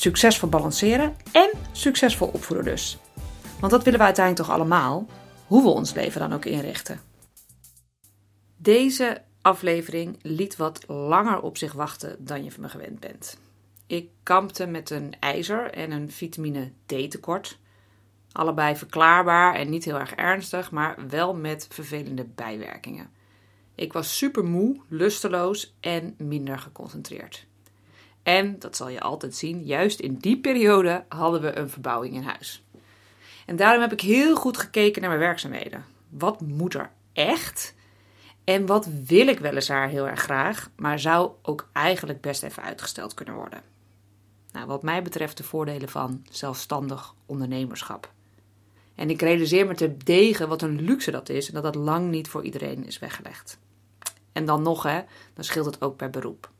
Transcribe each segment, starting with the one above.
Succesvol balanceren en succesvol opvoeden dus. Want dat willen we uiteindelijk toch allemaal, hoe we ons leven dan ook inrichten. Deze aflevering liet wat langer op zich wachten dan je van me gewend bent. Ik kampte met een ijzer en een vitamine D tekort. Allebei verklaarbaar en niet heel erg ernstig, maar wel met vervelende bijwerkingen. Ik was super moe, lusteloos en minder geconcentreerd. En, dat zal je altijd zien, juist in die periode hadden we een verbouwing in huis. En daarom heb ik heel goed gekeken naar mijn werkzaamheden. Wat moet er echt? En wat wil ik weliswaar heel erg graag, maar zou ook eigenlijk best even uitgesteld kunnen worden? Nou, wat mij betreft de voordelen van zelfstandig ondernemerschap. En ik realiseer me te degen wat een luxe dat is en dat dat lang niet voor iedereen is weggelegd. En dan nog, hè, dan scheelt het ook per beroep.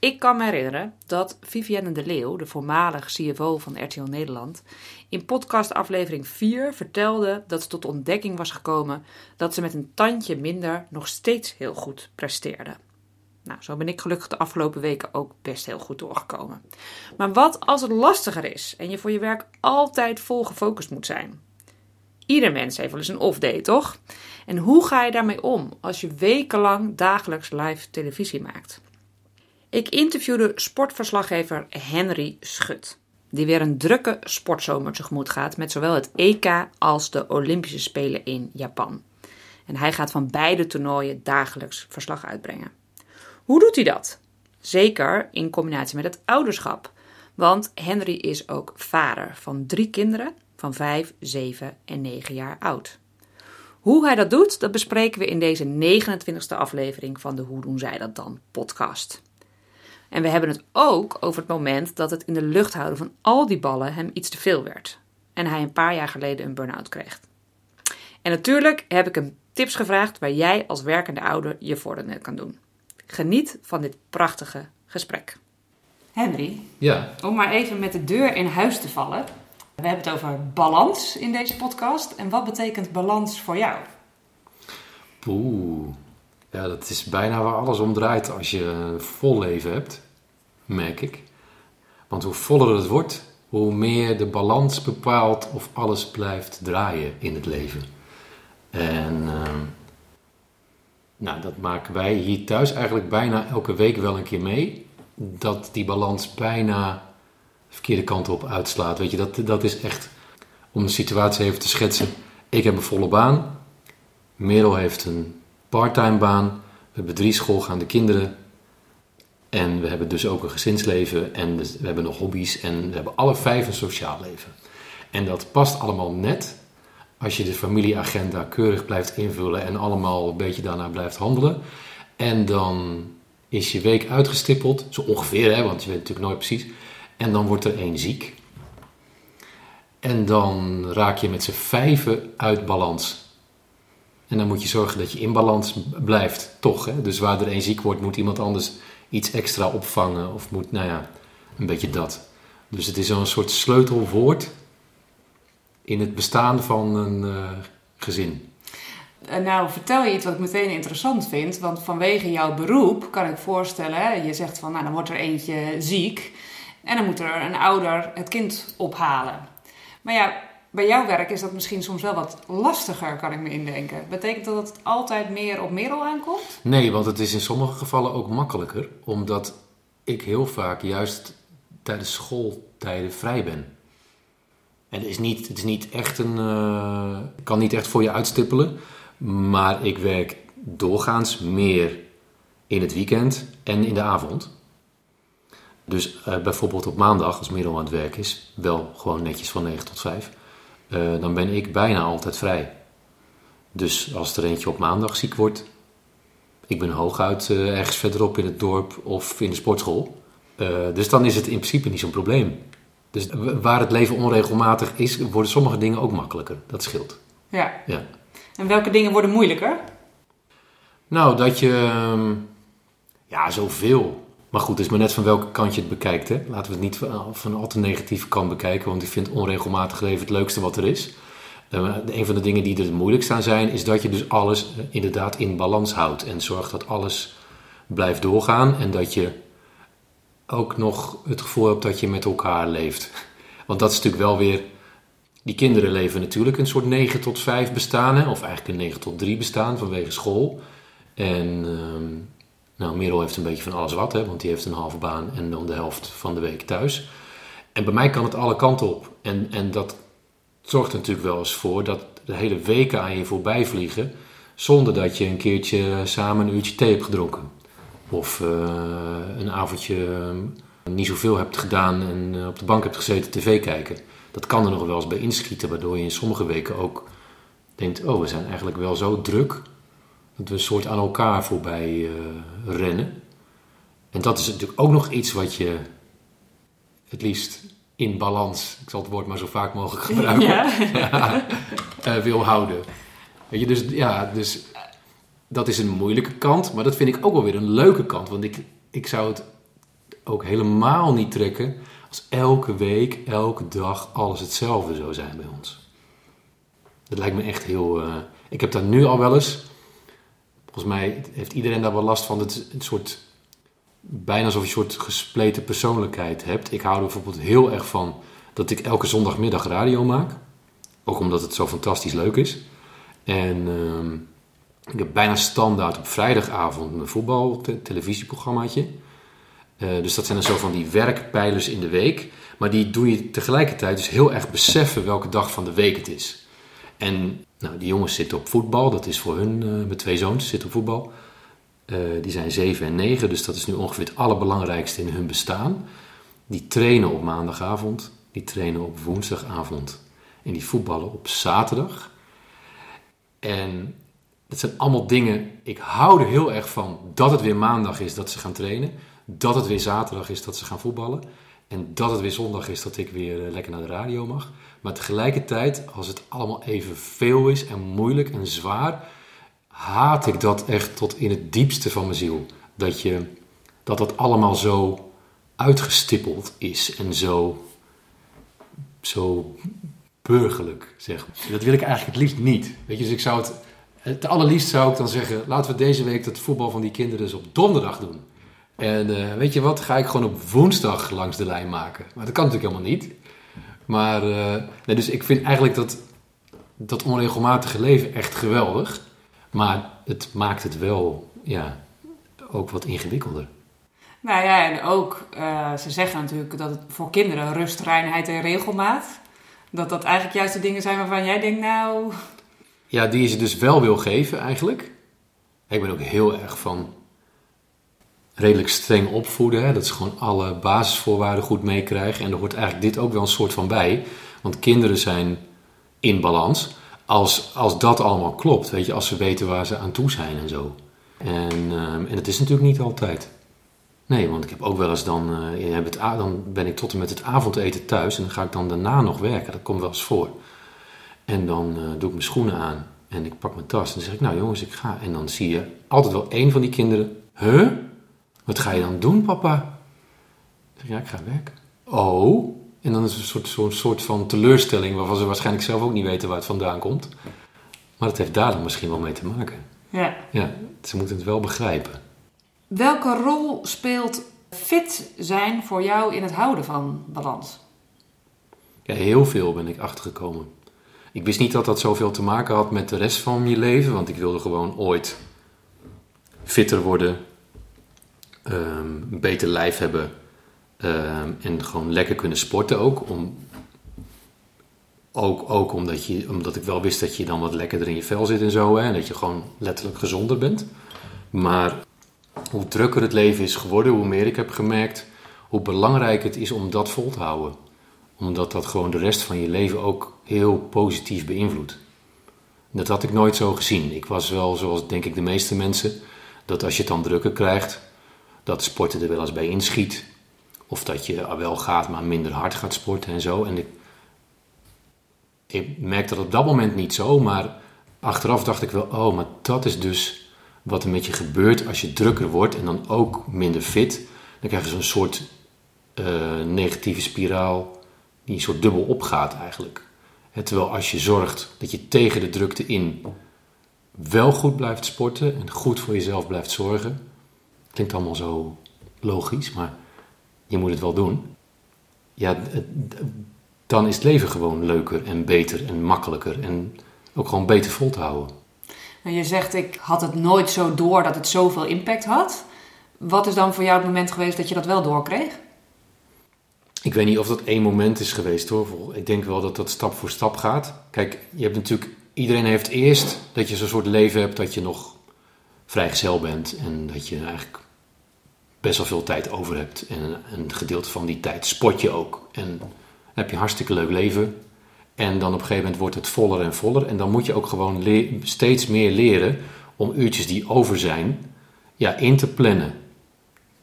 Ik kan me herinneren dat Vivienne de Leeuw, de voormalig CFO van RTL Nederland, in podcast aflevering 4 vertelde dat ze tot de ontdekking was gekomen dat ze met een tandje minder nog steeds heel goed presteerde. Nou, zo ben ik gelukkig de afgelopen weken ook best heel goed doorgekomen. Maar wat als het lastiger is en je voor je werk altijd vol gefocust moet zijn? Ieder mens heeft wel eens een off-day, toch? En hoe ga je daarmee om als je wekenlang dagelijks live televisie maakt? Ik interviewde sportverslaggever Henry Schut, die weer een drukke sportzomer tegemoet gaat met zowel het EK als de Olympische Spelen in Japan. En hij gaat van beide toernooien dagelijks verslag uitbrengen. Hoe doet hij dat? Zeker in combinatie met het ouderschap. Want Henry is ook vader van drie kinderen van 5, 7 en 9 jaar oud. Hoe hij dat doet, dat bespreken we in deze 29e aflevering van de Hoe doen zij dat dan podcast. En we hebben het ook over het moment dat het in de lucht houden van al die ballen hem iets te veel werd. En hij een paar jaar geleden een burn-out kreeg. En natuurlijk heb ik hem tips gevraagd waar jij als werkende ouder je voordeel kan doen. Geniet van dit prachtige gesprek. Henry, Ja, om maar even met de deur in huis te vallen. We hebben het over balans in deze podcast. En wat betekent balans voor jou? poeh. Ja, dat is bijna waar alles om draait als je een vol leven hebt, merk ik. Want hoe voller het wordt, hoe meer de balans bepaalt of alles blijft draaien in het leven. En ehm, nou, dat maken wij hier thuis eigenlijk bijna elke week wel een keer mee. Dat die balans bijna de verkeerde kant op uitslaat. Weet je, dat, dat is echt om de situatie even te schetsen. Ik heb een volle baan. Merel heeft een parttime baan. We hebben drie schoolgaande kinderen. En we hebben dus ook een gezinsleven. En we hebben nog hobby's. En we hebben alle vijf een sociaal leven. En dat past allemaal net als je de familieagenda keurig blijft invullen. En allemaal een beetje daarna blijft handelen. En dan is je week uitgestippeld. Zo ongeveer, hè, want je weet natuurlijk nooit precies. En dan wordt er één ziek. En dan raak je met z'n vijven uit balans. En dan moet je zorgen dat je in balans blijft, toch. Hè? Dus waar er één ziek wordt, moet iemand anders iets extra opvangen. Of moet, nou ja, een beetje dat. Dus het is zo'n soort sleutelwoord in het bestaan van een eh, gezin. Eh, Nou, vertel je iets wat ik meteen interessant vind. Want vanwege jouw beroep kan ik voorstellen, je zegt van, nou dan wordt er eentje ziek. En dan moet er een ouder het kind ophalen. Maar ja, bij jouw werk is dat misschien soms wel wat lastiger, kan ik me indenken. Betekent dat dat het altijd meer op Merel aankomt? Nee, want het is in sommige gevallen ook makkelijker, omdat ik heel vaak juist tijdens schooltijden vrij ben. En het is niet, het is niet echt een. eh, kan niet echt voor je uitstippelen, maar ik werk doorgaans meer in het weekend en in de avond. Dus eh, bijvoorbeeld op maandag, als Merel aan het werk is, wel gewoon netjes van 9 tot 5, eh, dan ben ik bijna altijd vrij. Dus als er eentje op maandag ziek wordt, ik ben hooguit eh, ergens verderop in het dorp of in de sportschool. Eh, dus dan is het in principe niet zo'n probleem. Dus waar het leven onregelmatig is, worden sommige dingen ook makkelijker. Dat scheelt. Ja. Ja. En welke dingen worden moeilijker? Nou, dat je... ehm, ja, zoveel. Maar goed, het is maar net van welke kant je het bekijkt. Hè? Laten we het niet van, al te negatieve kant bekijken. Want ik vind onregelmatig leven het leukste wat er is. Eh, een van de dingen die er het moeilijkst aan zijn... is dat je dus alles eh, inderdaad in balans houdt. En zorgt dat alles blijft doorgaan. En dat je ook nog het gevoel hebt dat je met elkaar leeft. Want dat is natuurlijk wel weer... Die kinderen leven natuurlijk een soort 9 tot 5 bestaan. Hè? Of eigenlijk een 9 tot 3 bestaan vanwege school. En ehm, nou, Merel heeft een beetje van alles wat, hè, want die heeft een halve baan en dan de helft van de week thuis. En bij mij kan het alle kanten op. En, en dat zorgt er natuurlijk wel eens voor dat de hele weken aan je voorbij vliegen. zonder dat je een keertje samen een uurtje thee hebt gedronken. Of eh, een avondje eh, niet zoveel hebt gedaan en eh, op de bank hebt gezeten tv kijken. Dat kan er nog wel eens bij inschieten, waardoor je in sommige weken ook denkt: oh, we zijn eigenlijk wel zo druk dat we een soort aan elkaar voorbij eh, rennen. En dat is natuurlijk ook nog iets wat je het liefst in balans, ik zal het woord maar zo vaak mogelijk gebruiken, Ja. ja, eh, wil houden. Weet je, dus ja, dus dat is een moeilijke kant, maar dat vind ik ook wel weer een leuke kant. Want ik, ik zou het ook helemaal niet trekken als elke week, elke dag alles hetzelfde zou zijn bij ons. Dat lijkt me echt heel. eh, ik heb daar nu al wel eens. Volgens mij heeft iedereen daar wel last van. Het een soort. Bijna alsof je een soort gespleten persoonlijkheid hebt. Ik hou er bijvoorbeeld heel erg van dat ik elke zondagmiddag radio maak. Ook omdat het zo fantastisch leuk is. En ehm, ik heb bijna standaard op vrijdagavond mijn voetbal te- televisieprogrammaatje. Eh, dus dat zijn dan zo van die werkpijlers in de week. Maar die doe je tegelijkertijd dus heel erg beseffen welke dag van de week het is. En nou, die jongens zitten op voetbal. Dat is voor hun, eh mijn twee zoons zitten op voetbal. Eh, die zijn 7 en 9, dus dat is nu ongeveer het allerbelangrijkste in hun bestaan. Die trainen op maandagavond, die trainen op woensdagavond en die voetballen op zaterdag. En dat zijn allemaal dingen, ik hou er heel erg van dat het weer maandag is dat ze gaan trainen. Dat het weer zaterdag is dat ze gaan voetballen. En dat het weer zondag is dat ik weer eh, lekker naar de radio mag. Maar tegelijkertijd, als het allemaal even veel is en moeilijk en zwaar, haat ik dat echt tot in het diepste van mijn ziel. Dat, je, dat dat allemaal zo uitgestippeld is en zo, zo burgerlijk, zeg maar. Dat wil ik eigenlijk het liefst niet. Weet je, dus ik zou het, het allerliefst zou ik dan zeggen, laten we deze week dat voetbal van die kinderen dus op donderdag doen. En eh, weet je wat, ga ik gewoon op woensdag langs de lijn maken. Maar dat kan natuurlijk helemaal niet. Maar, eh, nee, dus ik vind eigenlijk dat, dat onregelmatige leven echt geweldig. Maar het maakt het wel, ja, ook wat ingewikkelder. Nou ja, en ook, eh, ze zeggen natuurlijk dat het voor kinderen rust, reinheid en regelmaat. Dat dat eigenlijk juist de dingen zijn waarvan jij denkt, nou... Ja, die je ze dus wel wil geven eigenlijk. Ik ben ook heel erg van redelijk streng opvoeden. Hè? Dat ze gewoon alle basisvoorwaarden goed meekrijgen. En er hoort eigenlijk dit ook wel een soort van bij. Want kinderen zijn in balans. Als, als dat allemaal klopt, weet je, als ze weten waar ze aan toe zijn en zo. En, ehm, en dat is natuurlijk niet altijd. Nee, want ik heb ook wel eens dan, eh, dan ben ik tot en met het avondeten thuis en dan ga ik dan daarna nog werken. Dat komt wel eens voor. En dan eh, doe ik mijn schoenen aan en ik pak mijn tas en dan zeg ik, nou jongens, ik ga. En dan zie je altijd wel één van die kinderen, huh? Wat ga je dan doen, papa? Ik zeg, ja, ik ga werken. Oh? En dan is het een soort, zo'n soort van teleurstelling waarvan ze waarschijnlijk zelf ook niet weten waar het vandaan komt. Maar dat heeft daar dan misschien wel mee te maken. Ja. Ja, ze moeten het wel begrijpen. Welke rol speelt fit zijn voor jou in het houden van balans? Ja, heel veel ben ik achtergekomen. Ik wist niet dat dat zoveel te maken had met de rest van je leven, want ik wilde gewoon ooit fitter worden, ehm, een beter lijf hebben ehm, en gewoon lekker kunnen sporten ook. Om, ook, ook omdat, je, omdat ik wel wist dat je dan wat lekkerder in je vel zit en zo, hè, en dat je gewoon letterlijk gezonder bent. Maar hoe drukker het leven is geworden, hoe meer ik heb gemerkt, hoe belangrijk het is om dat vol te houden omdat dat gewoon de rest van je leven ook heel positief beïnvloedt. Dat had ik nooit zo gezien. Ik was wel, zoals denk ik de meeste mensen, dat als je het dan drukker krijgt, dat sporten er wel eens bij inschiet. Of dat je wel gaat, maar minder hard gaat sporten en zo. En ik, ik merkte dat op dat moment niet zo, maar achteraf dacht ik wel, oh, maar dat is dus wat er met je gebeurt als je drukker wordt en dan ook minder fit. Dan krijg je zo'n soort uh, negatieve spiraal die een soort dubbel opgaat eigenlijk. terwijl als je zorgt dat je tegen de drukte in wel goed blijft sporten en goed voor jezelf blijft zorgen. Klinkt allemaal zo logisch, maar je moet het wel doen. Ja, dan is het leven gewoon leuker en beter en makkelijker en ook gewoon beter vol te houden. Nou, je zegt, ik had het nooit zo door dat het zoveel impact had. Wat is dan voor jou het moment geweest dat je dat wel doorkreeg? Ik weet niet of dat één moment is geweest hoor. Ik denk wel dat dat stap voor stap gaat. Kijk, je hebt natuurlijk, iedereen heeft eerst dat je zo'n soort leven hebt dat je nog vrijgezel bent en dat je eigenlijk best wel veel tijd over hebt. En een gedeelte van die tijd sport je ook. En heb je een hartstikke leuk leven. En dan op een gegeven moment wordt het voller en voller. En dan moet je ook gewoon steeds meer leren om uurtjes die over zijn, ja, in te plannen.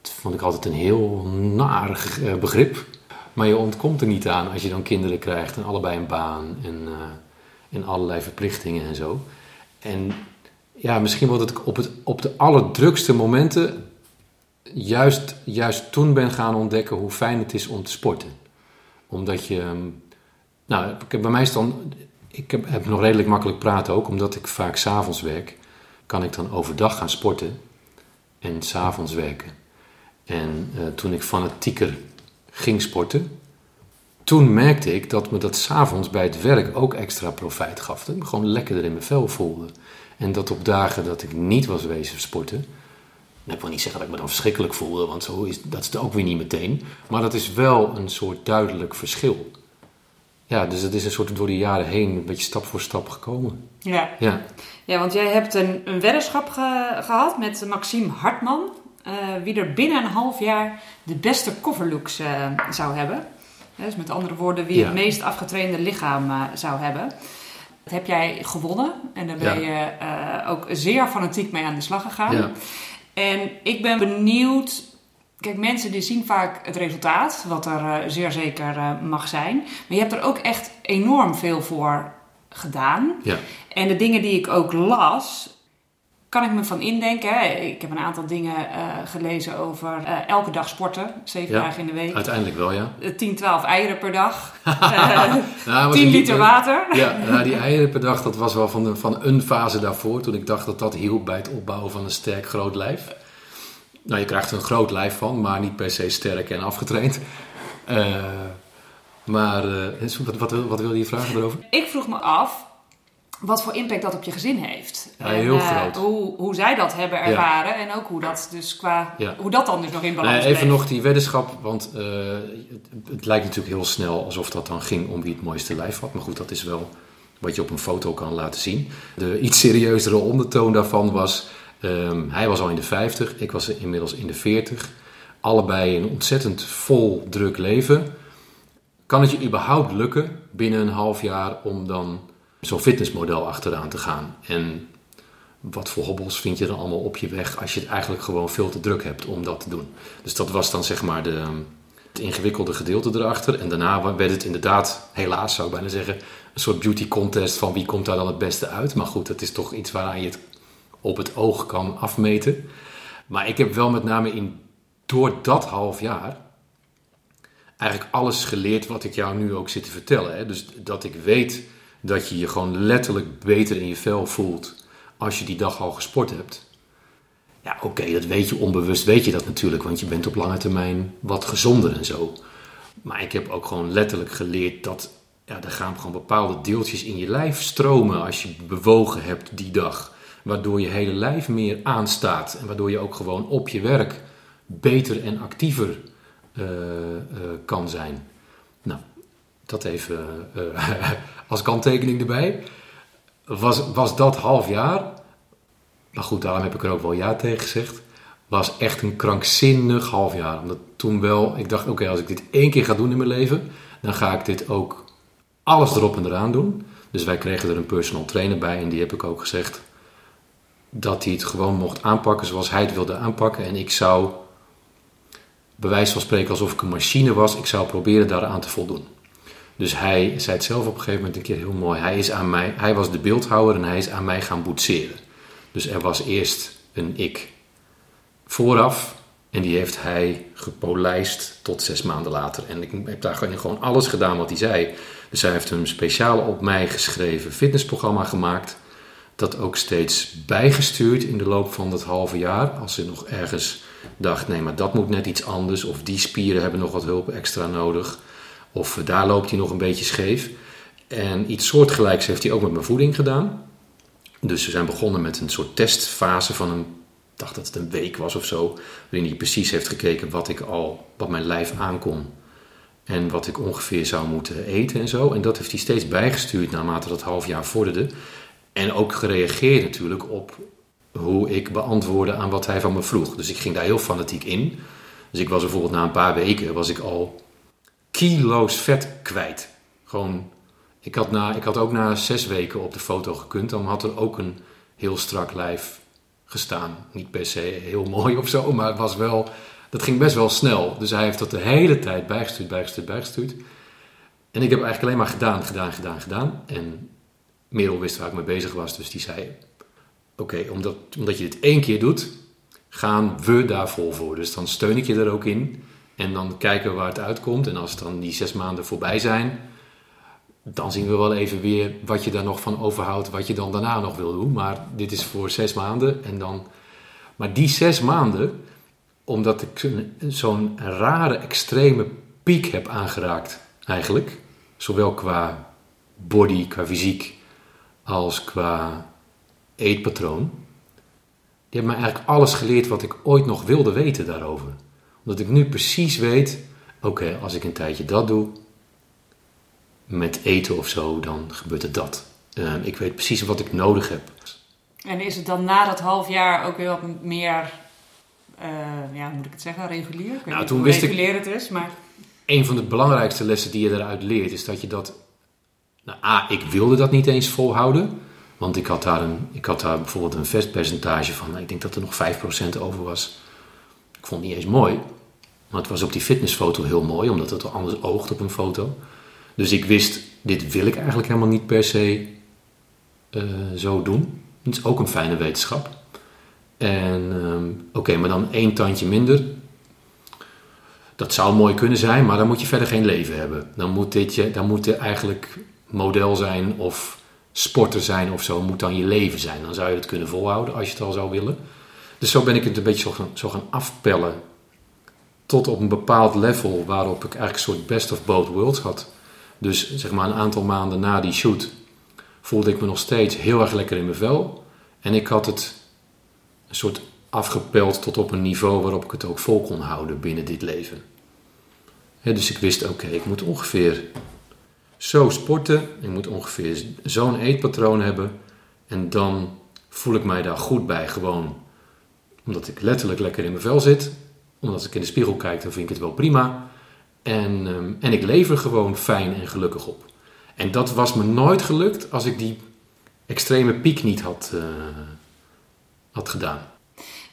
Dat vond ik altijd een heel naar eh, begrip. Maar je ontkomt er niet aan als je dan kinderen krijgt en allebei een baan en, uh, en allerlei verplichtingen en zo. En ja, misschien wordt het op, het op de allerdrukste momenten juist, juist toen ben gaan ontdekken hoe fijn het is om te sporten. Omdat je, ehm, nou, bij mij dan, ik heb, heb nog redelijk makkelijk praten ook, omdat ik vaak s'avonds werk, kan ik dan overdag gaan sporten en s'avonds werken. En uh, toen ik fanatieker ging sporten, toen merkte ik dat me dat s'avonds bij het werk ook extra profijt gaf. Dat ik me gewoon lekkerder in mijn vel voelde. En dat op dagen dat ik niet was wezen sporten, ik wil niet zeggen dat ik me dan verschrikkelijk voelde, want zo is, dat is het ook weer niet meteen. Maar dat is wel een soort duidelijk verschil. Ja, dus het is een soort door de jaren heen een beetje stap voor stap gekomen. Ja, ja. ja want jij hebt een, een weddenschap gehad met Maxime Hartman. Uh, wie er binnen een half jaar de beste coverlooks uh, zou hebben. Dus met andere woorden, wie het meest afgetrainde lichaam uh, zou hebben. Dat heb jij gewonnen en daar ben je ook zeer fanatiek mee aan de slag gegaan. Ja. En ik ben benieuwd. Kijk, mensen die zien vaak het resultaat, wat er uh, zeer zeker uh, mag zijn. Maar je hebt er ook echt enorm veel voor gedaan. Ja. En de dingen die ik ook las, kan ik me van indenken. Hè? Ik heb een aantal dingen uh, gelezen over uh, elke dag sporten, zeven ja, dagen in de week. Uiteindelijk wel, ja. 10, 12 eieren per dag. uh, nou, 10 liter water. ja, nou, die eieren per dag, dat was wel van, de, van een fase daarvoor. Toen ik dacht dat dat hielp bij het opbouwen van een sterk groot lijf. Nou, je krijgt er een groot lijf van, maar niet per se sterk en afgetraind. maar wat, wat, wat wilde je vragen erover? Ik vroeg me af, wat voor impact dat op je gezin heeft. Ja, heel uh, groot. Hoe, hoe zij dat hebben ervaren en ook hoe dat dus qua hoe dat dan dus nog in balans nee, Even nog die weddenschap, want uh, het, het, lijkt natuurlijk heel snel alsof dat dan ging om wie het mooiste lijf had. Maar goed, dat is wel wat je op een foto kan laten zien. De iets serieuzere ondertoon daarvan was, um, hij was al in de 50, ik was inmiddels in de 40. Allebei een ontzettend vol druk leven. Kan het je überhaupt lukken binnen een half jaar om dan zo'n fitnessmodel achteraan te gaan. En wat voor hobbels vind je dan allemaal op je weg als je het eigenlijk gewoon veel te druk hebt om dat te doen. Dus dat was dan zeg maar de, het ingewikkelde gedeelte erachter. En daarna werd het inderdaad, helaas zou ik bijna zeggen, een soort beauty contest van wie komt daar dan het beste uit. Maar goed, het is toch iets waaraan je het op het oog kan afmeten. Maar ik heb wel met name in, door dat half jaar eigenlijk alles geleerd wat ik jou nu ook zit te vertellen. Hè? Dus dat ik weet dat je je gewoon letterlijk beter in je vel voelt als je die dag al gesport hebt. Ja, oké, dat weet je onbewust, weet je dat natuurlijk, want je bent op lange termijn wat gezonder en zo. Maar ik heb ook gewoon letterlijk geleerd dat ja, er gaan gewoon bepaalde deeltjes in je lijf stromen als je bewogen hebt die dag. Waardoor je hele lijf meer aanstaat en waardoor je ook gewoon op je werk beter en actiever uh, uh, kan zijn. Nou, dat even uh, als kanttekening erbij. Was, was dat half jaar, maar goed, daarom heb ik er ook wel ja tegen gezegd. Was echt een krankzinnig half jaar. Omdat toen wel, ik dacht, oké, als ik dit één keer ga doen in mijn leven, dan ga ik dit ook alles erop en eraan doen. Dus wij kregen er een personal trainer bij en die heb ik ook gezegd dat hij het gewoon mocht aanpakken zoals hij het wilde aanpakken. En ik zou bij wijze van spreken alsof ik een machine was. Ik zou proberen daaraan te voldoen. Dus hij zei het zelf op een gegeven moment een keer heel mooi. Hij, is aan mij, hij was de beeldhouwer en hij is aan mij gaan boetseren. Dus er was eerst een ik vooraf en die heeft hij gepolijst tot zes maanden later. En ik heb daar gewoon alles gedaan wat hij zei. Dus hij heeft een speciaal op mij geschreven fitnessprogramma gemaakt. Dat ook steeds bijgestuurd in de loop van dat halve jaar. Als ze nog ergens dacht, nee, maar dat moet net iets anders. Of die spieren hebben nog wat hulp extra nodig. Of daar loopt hij nog een beetje scheef. En iets soortgelijks heeft hij ook met mijn voeding gedaan. Dus we zijn begonnen met een soort testfase van een, ik dacht dat het een week was of zo. Waarin hij precies heeft gekeken wat ik al, wat mijn lijf aankon. En wat ik ongeveer zou moeten eten en zo. En dat heeft hij steeds bijgestuurd naarmate dat half jaar vorderde. En ook gereageerd natuurlijk op hoe ik beantwoordde aan wat hij van me vroeg. Dus ik ging daar heel fanatiek in. Dus ik was bijvoorbeeld na een paar weken was ik al kilo's vet kwijt. Gewoon, ik had, na, ik had ook na zes weken op de foto gekund. Dan had er ook een heel strak lijf gestaan. Niet per se heel mooi of zo, maar het was wel, dat ging best wel snel. Dus hij heeft dat de hele tijd bijgestuurd, bijgestuurd, bijgestuurd. En ik heb eigenlijk alleen maar gedaan, gedaan, gedaan, gedaan. En Merel wist waar ik mee bezig was, dus die zei: Oké, omdat, omdat je dit één keer doet, gaan we daar vol voor. Dus dan steun ik je er ook in. En dan kijken we waar het uitkomt. En als dan die zes maanden voorbij zijn, dan zien we wel even weer wat je daar nog van overhoudt, wat je dan daarna nog wil doen. Maar dit is voor zes maanden. En dan... Maar die zes maanden, omdat ik zo'n rare, extreme piek heb aangeraakt, eigenlijk, zowel qua body, qua fysiek, als qua eetpatroon, die hebben mij eigenlijk alles geleerd wat ik ooit nog wilde weten daarover. Omdat ik nu precies weet, oké, als ik een tijdje dat doe, met eten of zo, dan gebeurt er dat. Ehm, ik weet precies wat ik nodig heb. En is het dan na dat half jaar ook weer wat meer, uh, ja, hoe moet ik het zeggen, regulier? Ik weet Nou, niet toen hoe wist ik- regulier het is, maar... Een van de belangrijkste lessen die je eruit leert, is dat je dat. Nou, A, ik wilde dat niet eens volhouden. Want ik had daar, een, ik had daar bijvoorbeeld een vetpercentage van, nou, ik denk dat er nog 5% over was. Ik vond het niet eens mooi. Maar het was op die fitnessfoto heel mooi, omdat het er anders oogt op een foto. Dus ik wist, dit wil ik eigenlijk helemaal niet per se eh, zo doen. Het is ook een fijne wetenschap. En ehm, oké, maar dan één tandje minder. Dat zou mooi kunnen zijn, maar dan moet je verder geen leven hebben. Dan moet, dit je, dan moet er eigenlijk model zijn of sporter zijn of zo, moet dan je leven zijn. Dan zou je het kunnen volhouden als je het al zou willen. Dus zo ben ik het een beetje zo gaan, zo gaan afpellen. Tot op een bepaald level waarop ik eigenlijk een soort best of both worlds had. Dus zeg maar een aantal maanden na die shoot voelde ik me nog steeds heel erg lekker in mijn vel. En ik had het een soort afgepeld tot op een niveau waarop ik het ook vol kon houden binnen dit leven. Dus ik wist, oké, ik moet ongeveer zo sporten, ik moet ongeveer zo'n eetpatroon hebben. En dan voel ik mij daar goed bij, gewoon omdat ik letterlijk lekker in mijn vel zit. Omdat als ik in de spiegel kijk, dan vind ik het wel prima. En, ehm, en ik leef er gewoon fijn en gelukkig op. En dat was me nooit gelukt als ik die extreme piek niet had, eh, had gedaan.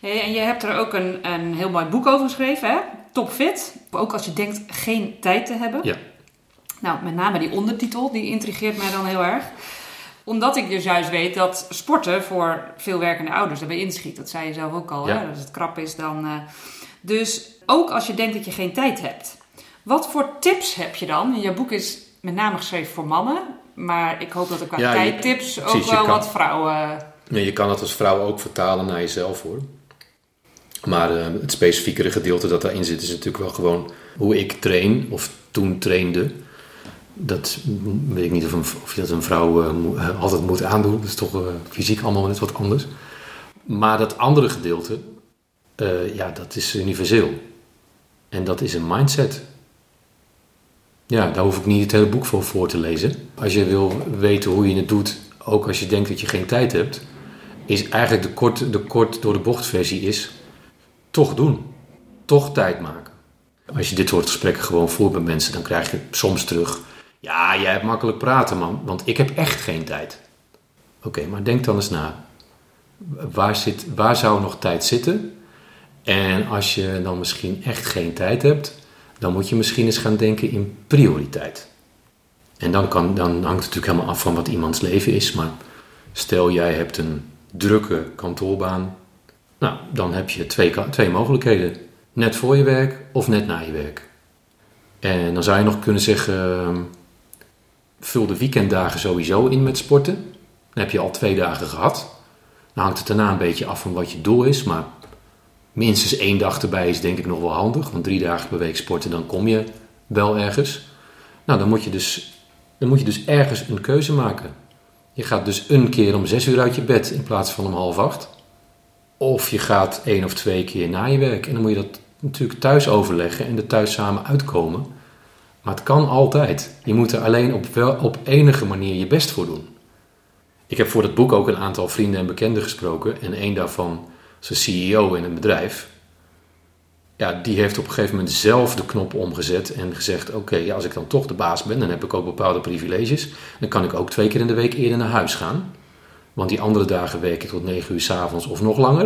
Hey, en je hebt er ook een, een heel mooi boek over geschreven, hè? Topfit. Ook als je denkt geen tijd te hebben. Ja. Nou, met name die ondertitel, die intrigeert mij dan heel erg. Omdat ik dus juist weet dat sporten voor veel werkende ouders erbij inschiet. Dat zei je zelf ook al, Ja. hè? Als het krap is dan... eh, Dus ook als je denkt dat je geen tijd hebt. Wat voor tips heb je dan? Je boek is met name geschreven voor mannen. Maar ik hoop dat er qua Ja, tijdtips ook precies, wel kan- wat vrouwen... Nee, je kan het als vrouw ook vertalen naar jezelf hoor. Maar eh, het specifiekere gedeelte dat daarin zit is natuurlijk wel gewoon hoe ik train of toen trainde. Dat weet ik niet of, een, of je dat een vrouw eh, mo- eh, altijd moet aandoen. Dat is toch fysiek allemaal net wat anders. Maar dat andere gedeelte, eh, ja, dat is universeel. En dat is een mindset. Ja, daar hoef ik niet het hele boek voor voor te lezen. Als je wil weten hoe je het doet, ook als je denkt dat je geen tijd hebt, is eigenlijk de kort, de kort door de bocht versie is toch doen. Toch tijd maken. Als je dit soort gesprekken gewoon voert met mensen, dan krijg je soms terug. Ja, jij hebt makkelijk praten, man, want ik heb echt geen tijd. Oké, maar denk dan eens na. Waar, zit, waar zou nog tijd zitten? En als je dan misschien echt geen tijd hebt, dan moet je misschien eens gaan denken in prioriteit. En dan, kan, dan hangt het natuurlijk helemaal af van wat iemands leven is. Maar stel jij hebt een drukke kantoorbaan, nou, dan heb je twee, twee mogelijkheden. Net voor je werk of net na je werk. En dan zou je nog kunnen zeggen, ehm, vul de weekenddagen sowieso in met sporten. Dan heb je al twee dagen gehad. Dan hangt het daarna een beetje af van wat je doel is, maar minstens één dag erbij is denk ik nog wel handig. Want drie dagen per week sporten, dan kom je wel ergens. Nou, dan moet je dus, dan moet je dus ergens een keuze maken. Je gaat dus een keer om zes uur uit je bed in plaats van om half acht. Of je gaat één of twee keer na je werk. En dan moet je dat natuurlijk thuis overleggen en er thuis samen uitkomen. Maar het kan altijd. Je moet er alleen op, wel, op enige manier je best voor doen. Ik heb voor dat boek ook een aantal vrienden en bekenden gesproken. En één daarvan een CEO in een bedrijf. Ja, die heeft op een gegeven moment zelf de knop omgezet en gezegd: Oké, als ik dan toch de baas ben, dan heb ik ook bepaalde privileges. Dan kan ik ook twee keer in de week eerder naar huis gaan. Want die andere dagen werk ik tot negen uur s avonds of nog langer.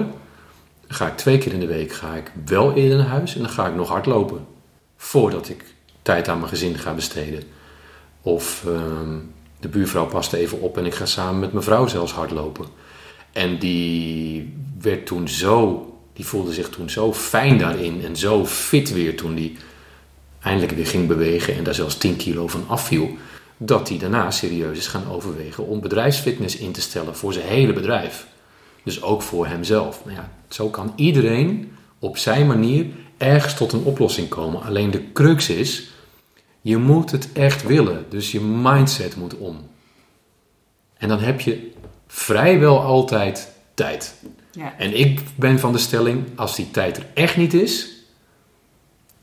Dan ga ik twee keer in de week ga ik wel eerder naar huis en dan ga ik nog hardlopen. Voordat ik tijd aan mijn gezin ga besteden. Of ehm, de buurvrouw past even op en ik ga samen met mijn vrouw zelfs hardlopen. En die werd toen zo, die voelde zich toen zo fijn daarin en zo fit weer toen die eindelijk weer ging bewegen en daar zelfs 10 kilo van afviel. Dat hij daarna serieus is gaan overwegen om bedrijfsfitness in te stellen voor zijn hele bedrijf. Dus ook voor hemzelf. Nou ja, zo kan iedereen op zijn manier ergens tot een oplossing komen. Alleen de crux is, je moet het echt willen. Dus je mindset moet om. En dan heb je vrijwel altijd tijd. Ja. En ik ben van de stelling, als die tijd er echt niet is,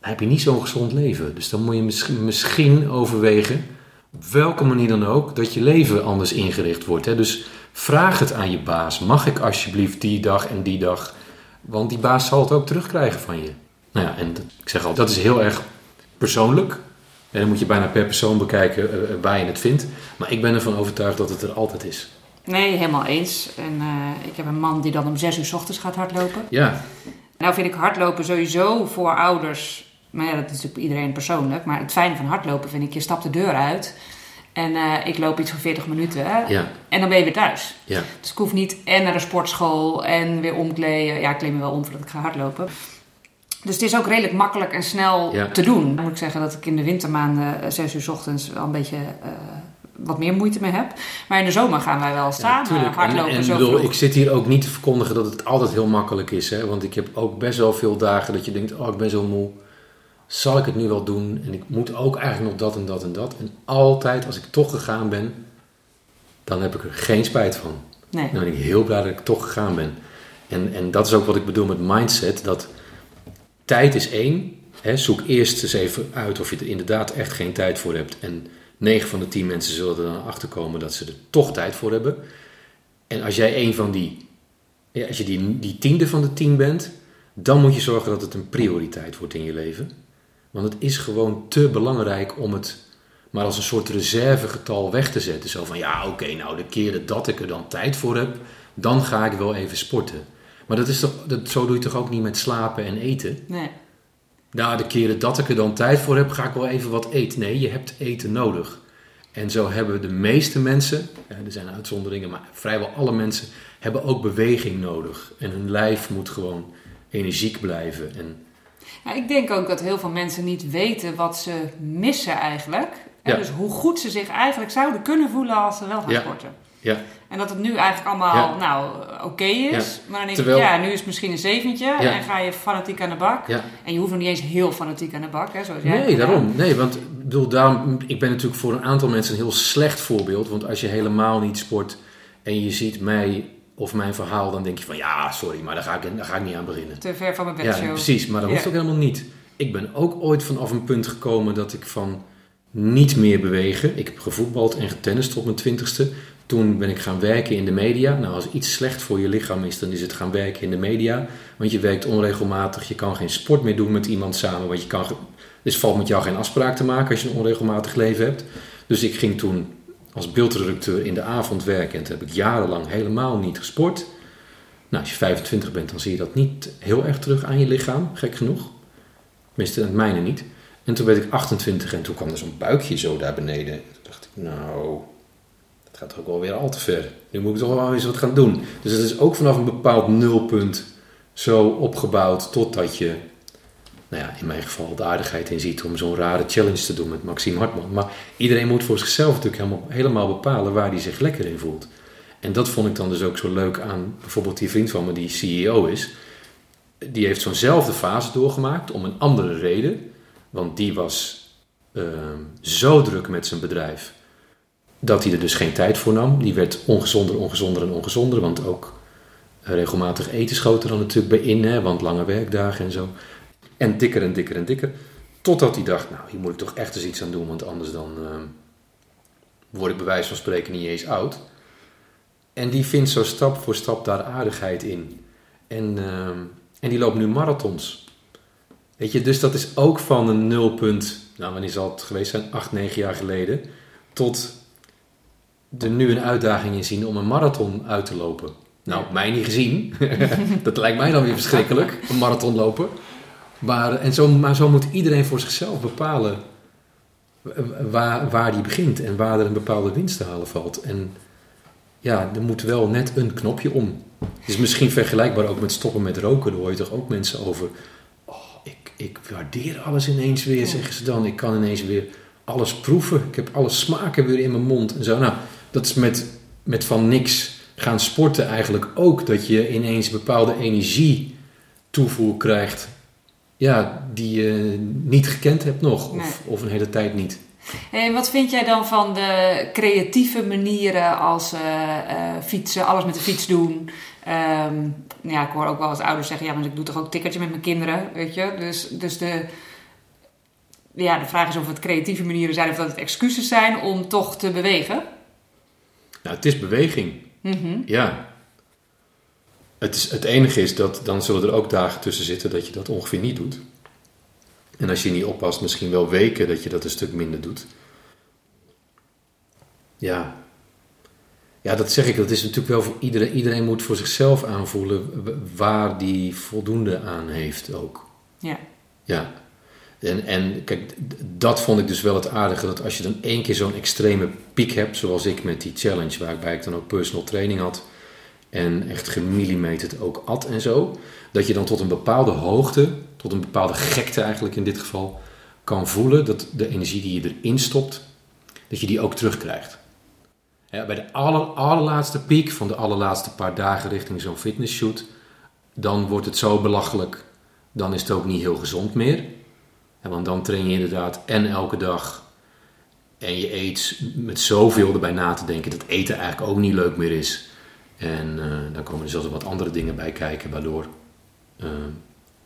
heb je niet zo'n gezond leven. Dus dan moet je misschien, misschien overwegen, op welke manier dan ook, dat je leven anders ingericht wordt. Hè? Dus vraag het aan je baas. Mag ik alsjeblieft die dag en die dag? Want die baas zal het ook terugkrijgen van je. Nou ja, en dat- ik zeg al, dat is heel erg persoonlijk. En dan moet je bijna per persoon bekijken eh, waar je het vindt. Maar ik ben ervan overtuigd dat het er altijd is. Nee, helemaal eens. En eh, ik heb een man die dan om zes uur 's ochtends gaat hardlopen. Ja, Nou vind ik hardlopen sowieso voor ouders, maar ja, dat is natuurlijk iedereen persoonlijk. Maar het fijne van hardlopen vind ik, je stapt de deur uit en eh, ik loop iets van 40 minuten hè, ja, en dan ben je weer thuis. ja. Dus ik hoef niet en naar de sportschool en weer omkleden. Ja, ik kleed me wel om voordat ik ga hardlopen. Dus het is ook redelijk makkelijk en snel Ja. te doen. Dan moet ik zeggen dat ik in de wintermaanden eh, zes uur 's ochtends wel een beetje eh, wat meer moeite mee heb. Maar in de zomer gaan wij wel samen tuurlijk. hardlopen En, en zo bedoel, ik zit hier ook niet te verkondigen dat het altijd heel makkelijk is. Hè? Want ik heb ook best wel veel dagen dat je denkt, oh ik ben zo moe. Zal ik het nu wel doen? En ik moet ook eigenlijk nog dat en dat en dat. En altijd als ik toch gegaan ben, dan heb ik er geen spijt van. Nee. Dan ben ik heel blij dat ik toch gegaan ben. En, en dat is ook wat ik bedoel met mindset. Dat tijd is één. Hè, zoek eerst eens even uit of je er inderdaad echt geen tijd voor hebt. En 9 van de 10 mensen zullen er dan achter komen dat ze er toch tijd voor hebben. En als jij een van die, ja, als je die, die tiende van de 10 bent, dan moet je zorgen dat het een prioriteit wordt in je leven. Want het is gewoon te belangrijk om het maar als een soort reservegetal weg te zetten. Zo van ja, oké, nou de keren dat ik er dan tijd voor heb, dan ga ik wel even sporten. Maar dat is toch, dat, zo doe je toch ook niet met slapen en eten? Nee. Nou, de keren dat ik er dan tijd voor heb, ga ik wel even wat eten. Nee, je hebt eten nodig. En zo hebben de meeste mensen, er zijn uitzonderingen, maar vrijwel alle mensen hebben ook beweging nodig. En hun lijf moet gewoon energiek blijven. En, Ja, ik denk ook dat heel veel mensen niet weten wat ze missen eigenlijk. En Ja. Dus hoe goed ze zich eigenlijk zouden kunnen voelen als ze wel gaan Ja. sporten. ja, En dat het nu eigenlijk allemaal Ja. nou, oké is. Maar dan denk Terwijl- ik, ja, nu is het misschien een zeventje. Ja. En ga je fanatiek aan de bak. ja. En je hoeft nog niet eens heel fanatiek aan de bak, hè, zoals jij. Nee, daarom. Nee, want ik bedoel, daarom, ik ben natuurlijk voor een aantal mensen een heel slecht voorbeeld. Want als je helemaal niet sport en je ziet mij of mijn verhaal, dan denk je van ja, sorry, maar daar ga ik, daar ga ik niet aan beginnen. Te ver van mijn Ja, bedshow. precies, maar dat hoeft Ja. ook helemaal niet. Ik ben ook ooit vanaf een punt gekomen dat ik van niet meer bewegen. Ik heb gevoetbald en getennist tot mijn twintigste. Toen ben ik gaan werken in de media. Nou, als iets slecht voor je lichaam is, dan is het gaan werken in de media. Want je werkt onregelmatig, je kan geen sport meer doen met iemand samen. Want je kan, dus valt met jou geen afspraak te maken als je een onregelmatig leven hebt. Dus ik ging toen als beeldredacteur in de avond werken. En toen heb ik jarenlang helemaal niet gesport. Nou, als je 25 bent, dan zie je dat niet heel erg terug aan je lichaam, gek genoeg. Tenminste, het mijne niet. En toen werd ik 28 en toen kwam er zo'n buikje zo daar beneden. Toen dacht ik, nou, dat gaat ook wel weer al te ver. Nu moet ik toch wel eens wat gaan doen. Dus het is ook vanaf een bepaald nulpunt zo opgebouwd totdat je, nou ja, in mijn geval de aardigheid in ziet om zo'n rare challenge te doen met Maxime Hartman. Maar iedereen moet voor zichzelf natuurlijk helemaal, helemaal bepalen waar hij zich lekker in voelt. En dat vond ik dan dus ook zo leuk aan bijvoorbeeld die vriend van me die CEO is. Die heeft zo'nzelfde fase doorgemaakt om een andere reden. Want die was ehm, zo druk met zijn bedrijf dat hij er dus geen tijd voor nam. Die werd ongezonder, ongezonder en ongezonder. Want ook regelmatig eten schoot er dan natuurlijk bij in. Hè, want lange werkdagen en zo. En dikker en dikker en dikker. Totdat hij dacht, nou hier moet ik toch echt eens iets aan doen. Want anders dan ehm, word ik bij wijze van spreken niet eens oud. En die vindt zo stap voor stap daar aardigheid in. En, ehm, en die loopt nu marathons. Weet je, dus dat is ook van een nulpunt, nou wanneer zal het geweest zijn, acht, negen jaar geleden, tot er nu een uitdaging in zien om een marathon uit te lopen. Nou, mij niet gezien. dat lijkt mij dan weer verschrikkelijk, een marathon lopen. Maar, en zo, maar zo moet iedereen voor zichzelf bepalen waar, waar die begint en waar er een bepaalde winst te halen valt. En ja, er moet wel net een knopje om. Het is misschien vergelijkbaar ook met stoppen met roken. Daar hoor je toch ook mensen over. Oh, ik, ik waardeer alles ineens weer, zeggen ze dan. Ik kan ineens weer alles proeven. Ik heb alle smaken weer in mijn mond en zo. Nou, dat is met, met van niks gaan sporten eigenlijk ook. Dat je ineens bepaalde energie toevoer krijgt. Ja, die je niet gekend hebt nog. Of, of een hele tijd niet. En wat vind jij dan van de creatieve manieren als uh, fietsen, alles met de fiets doen? Um, ja, ik hoor ook wel eens ouders zeggen, ja, maar ik doe toch ook tikkertje met mijn kinderen, weet je? Dus, dus de, ja, de vraag is of het creatieve manieren zijn of dat het excuses zijn om toch te bewegen. Nou, het is beweging. Mm Ja. Het, is, het enige is dat dan zullen er ook dagen tussen zitten dat je dat ongeveer niet doet. En als je niet oppast, misschien wel weken dat je dat een stuk minder doet. Ja. Ja, dat zeg ik. Dat is natuurlijk wel voor iedereen. Iedereen moet voor zichzelf aanvoelen waar die voldoende aan heeft ook. Ja. Ja. En, en kijk, dat vond ik dus wel het aardige. Dat als je dan één keer zo'n extreme piek hebt, zoals ik met die challenge, waarbij ik dan ook personal training had. En echt gemillimeterd ook at en zo. Dat je dan tot een bepaalde hoogte tot een bepaalde gekte eigenlijk in dit geval, kan voelen dat de energie die je erin stopt, dat je die ook terugkrijgt. Bij de aller, allerlaatste piek van de allerlaatste paar dagen richting zo'n fitnessshoot, dan wordt het zo belachelijk, dan is het ook niet heel gezond meer. Ja, want dan train je inderdaad en elke dag en je eet met zoveel erbij na te denken dat eten eigenlijk ook niet leuk meer is. En uh, dan komen er zelfs wat andere dingen bij kijken, waardoor uh,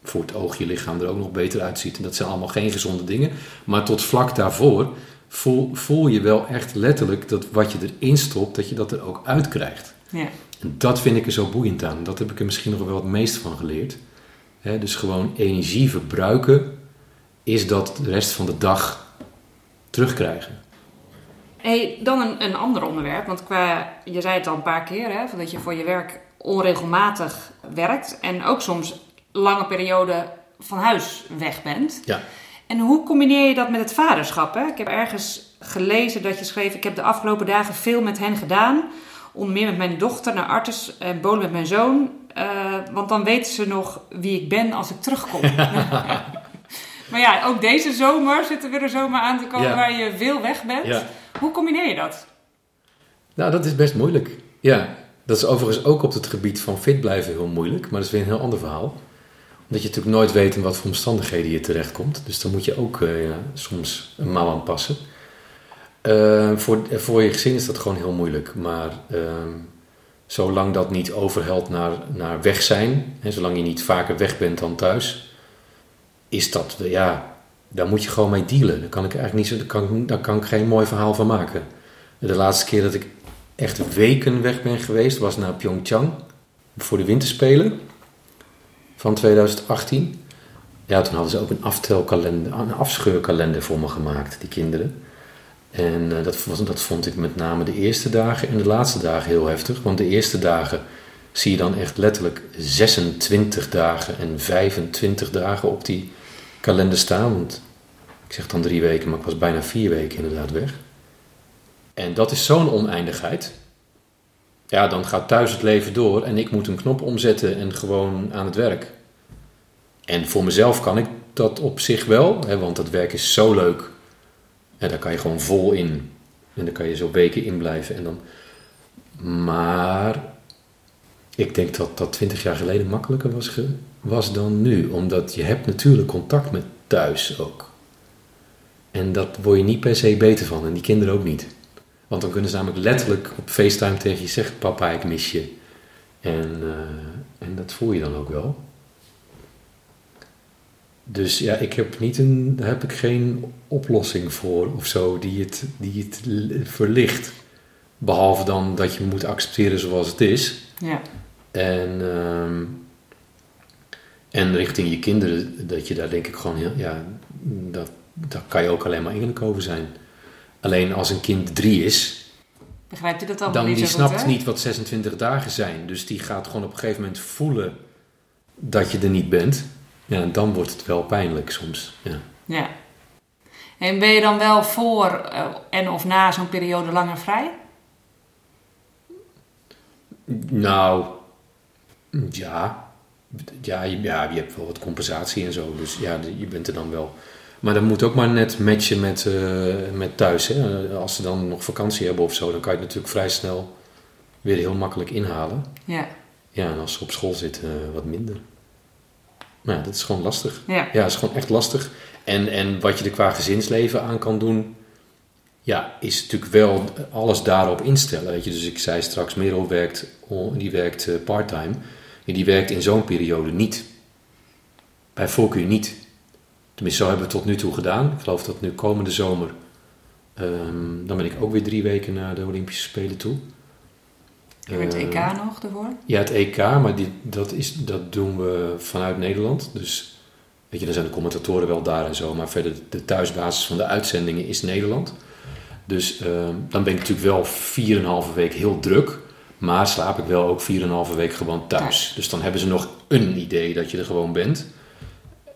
voor het oog je lichaam er ook nog beter uitziet. En dat zijn allemaal geen gezonde dingen. Maar tot vlak daarvoor voel, voel je wel echt letterlijk dat wat je erin stopt, dat je dat er ook uitkrijgt. Ja. En dat vind ik er zo boeiend aan. Dat heb ik er misschien nog wel het meest van geleerd. dus gewoon energie verbruiken is dat de rest van de dag terugkrijgen. Hey, dan een, een ander onderwerp. Want qua, je zei het al een paar keer, hè, dat je voor je werk onregelmatig werkt. En ook soms lange periode van huis weg bent. Ja. En hoe combineer je dat met het vaderschap? Hè? Ik heb ergens gelezen dat je schreef: Ik heb de afgelopen dagen veel met hen gedaan. Onder meer met mijn dochter naar Artes en Bolen met mijn zoon. Uh, want dan weten ze nog wie ik ben als ik terugkom. maar ja, ook deze zomer zit er weer een zomer aan te komen waar je veel weg bent. Ja. Hoe combineer je dat? Nou, dat is best moeilijk. Ja, dat is overigens ook op het gebied van fit blijven heel moeilijk. Maar dat is weer een heel ander verhaal omdat je natuurlijk nooit weet in wat voor omstandigheden je terechtkomt. Dus dan moet je ook uh, ja, soms een mouw aanpassen. Uh, voor, voor je gezin is dat gewoon heel moeilijk. Maar uh, zolang dat niet overhelt naar, naar weg zijn, en zolang je niet vaker weg bent dan thuis, is dat, ja, daar moet je gewoon mee dealen. Daar kan ik eigenlijk niet zo, daar kan, kan ik geen mooi verhaal van maken. De laatste keer dat ik echt weken weg ben geweest was naar Pyeongchang voor de winterspelen van 2018. Ja, toen hadden ze ook een aftelkalender, een afscheurkalender voor me gemaakt, die kinderen. En uh, dat, dat vond ik met name de eerste dagen en de laatste dagen heel heftig. Want de eerste dagen zie je dan echt letterlijk 26 dagen en 25 dagen op die kalender staan. Want ik zeg dan drie weken, maar ik was bijna vier weken inderdaad weg. En dat is zo'n oneindigheid. Ja, dan gaat thuis het leven door en ik moet een knop omzetten en gewoon aan het werk. En voor mezelf kan ik dat op zich wel, hè, want dat werk is zo leuk. En daar kan je gewoon vol in. En daar kan je zo weken in blijven. En dan... Maar ik denk dat dat twintig jaar geleden makkelijker was. Was dan nu. Omdat je hebt natuurlijk contact met thuis ook. En dat word je niet per se beter van. En die kinderen ook niet. Want dan kunnen ze namelijk letterlijk op FaceTime tegen je zeggen: Papa, ik mis je. En, uh, en dat voel je dan ook wel. Dus ja, ik heb niet een, daar heb ik geen oplossing voor of zo die het, die het verlicht. Behalve dan dat je moet accepteren zoals het is. Ja. En, um, en richting je kinderen, dat je daar denk ik gewoon heel, ja, dat, daar kan je ook alleen maar eerlijk over zijn. Alleen als een kind drie is, Begrijpt u dat dan? dan niet die snapt goed, niet wat 26 dagen zijn. Dus die gaat gewoon op een gegeven moment voelen dat je er niet bent. Ja, en dan wordt het wel pijnlijk soms. Ja. Ja. En ben je dan wel voor eh, en of na zo'n periode langer vrij? Nou, ja. Ja je, ja, je hebt wel wat compensatie en zo. Dus ja, je bent er dan wel. Maar dat moet ook maar net matchen met, eh, met thuis. Hè. Als ze dan nog vakantie hebben of zo, dan kan je het natuurlijk vrij snel weer heel makkelijk inhalen. Ja. Ja, en als ze op school zitten, eh, wat minder. Maar ja, dat is gewoon lastig. Ja. Ja, dat is gewoon echt lastig. En, en wat je er qua gezinsleven aan kan doen, ja, is natuurlijk wel alles daarop instellen. Weet je? Dus ik zei straks, Merel werkt, die werkt eh, parttime. En die werkt in zo'n periode niet. Bij voorkeur niet. Tenminste, zo hebben we het tot nu toe gedaan. Ik geloof dat nu komende zomer, ehm, dan ben ik ook weer drie weken naar de Olympische Spelen toe. En het Eh, EK nog ervoor? ja, het EK, maar die, dat, is, dat doen we vanuit Nederland. Dus weet je, dan zijn de commentatoren wel daar en zo. Maar verder, de thuisbasis van de uitzendingen is Nederland. Dus ehm, dan ben ik natuurlijk wel 4,5 week heel druk. Maar slaap ik wel ook 4,5 week gewoon thuis. Dus dan hebben ze nog een idee dat je er gewoon bent.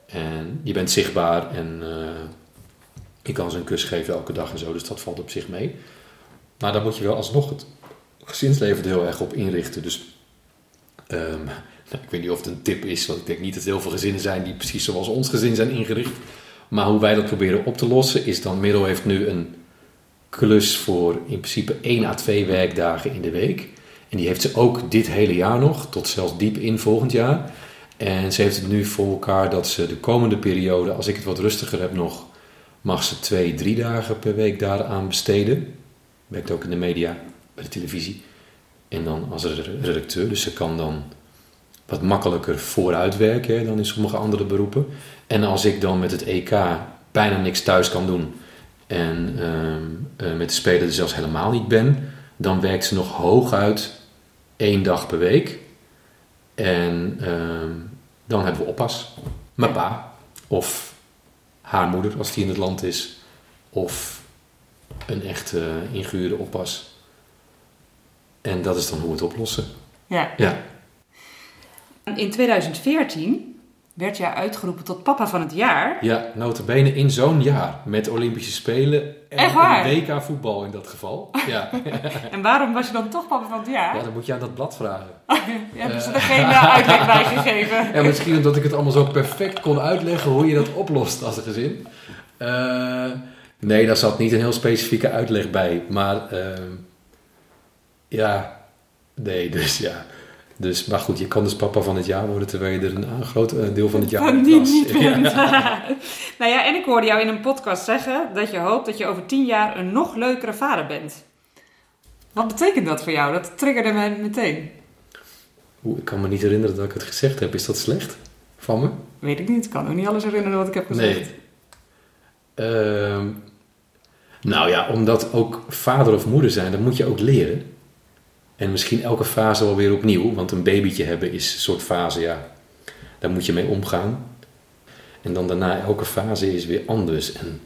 En je bent zichtbaar en eh, je kan ze een kus geven elke dag en zo. Dus dat valt op zich mee. Maar dan moet je wel alsnog het gezinsleven er heel erg op inrichten. Dus ehm, nou, ik weet niet of het een tip is, want ik denk niet dat er heel veel gezinnen zijn die precies zoals ons gezin zijn ingericht. Maar hoe wij dat proberen op te lossen is dan, Merel heeft nu een klus voor in principe 1 à 2 werkdagen in de week. En die heeft ze ook dit hele jaar nog, tot zelfs diep in volgend jaar. En ze heeft het nu voor elkaar dat ze de komende periode, als ik het wat rustiger heb nog, mag ze twee, drie dagen per week daaraan besteden. Werkt ook in de media, bij de televisie. En dan als redacteur, dus ze kan dan wat makkelijker vooruitwerken hè, dan in sommige andere beroepen. En als ik dan met het EK bijna niks thuis kan doen en ehm, eh, met de spelen er zelfs helemaal niet ben, dan werkt ze nog hooguit één dag per week. En ehm, dan hebben we oppas. Mijn pa of haar moeder als die in het land is. Of een echte ingehuurde oppas. En dat is dan hoe we het oplossen. Ja. Ja, In 2014 werd jij uitgeroepen tot papa van het jaar. ja notabene in zo'n jaar met Olympische Spelen en een WK voetbal in dat geval. Ja. En waarom was je dan toch papa van het jaar? ja, dan moet je aan dat blad vragen. Je hebt ze er geen eh, uitleg bij gegeven. En misschien omdat ik het allemaal zo perfect kon uitleggen hoe je dat oplost als gezin. Eh, nee, daar zat niet een heel specifieke uitleg bij. Maar ja, nee, dus ja. Dus, maar goed, je kan dus papa van het jaar worden terwijl je er een groot eh, deel van het jaar Van niet niet Ja. bent. nou ja, en ik hoorde jou in een podcast zeggen dat je hoopt dat je over tien jaar een nog leukere vader bent. Wat betekent dat voor jou? Dat triggerde me meteen. Oeh, ik kan me niet herinneren dat ik het gezegd heb. Is dat slecht van me? Weet ik niet. Ik kan ook niet alles herinneren wat ik heb gezegd. Nee. Ehm, nou ja, omdat ook vader of moeder zijn, dat moet je ook leren. En misschien elke fase wel weer opnieuw. Want een babytje hebben is een soort fase, ja, daar moet je mee omgaan. En dan daarna elke fase is weer anders. En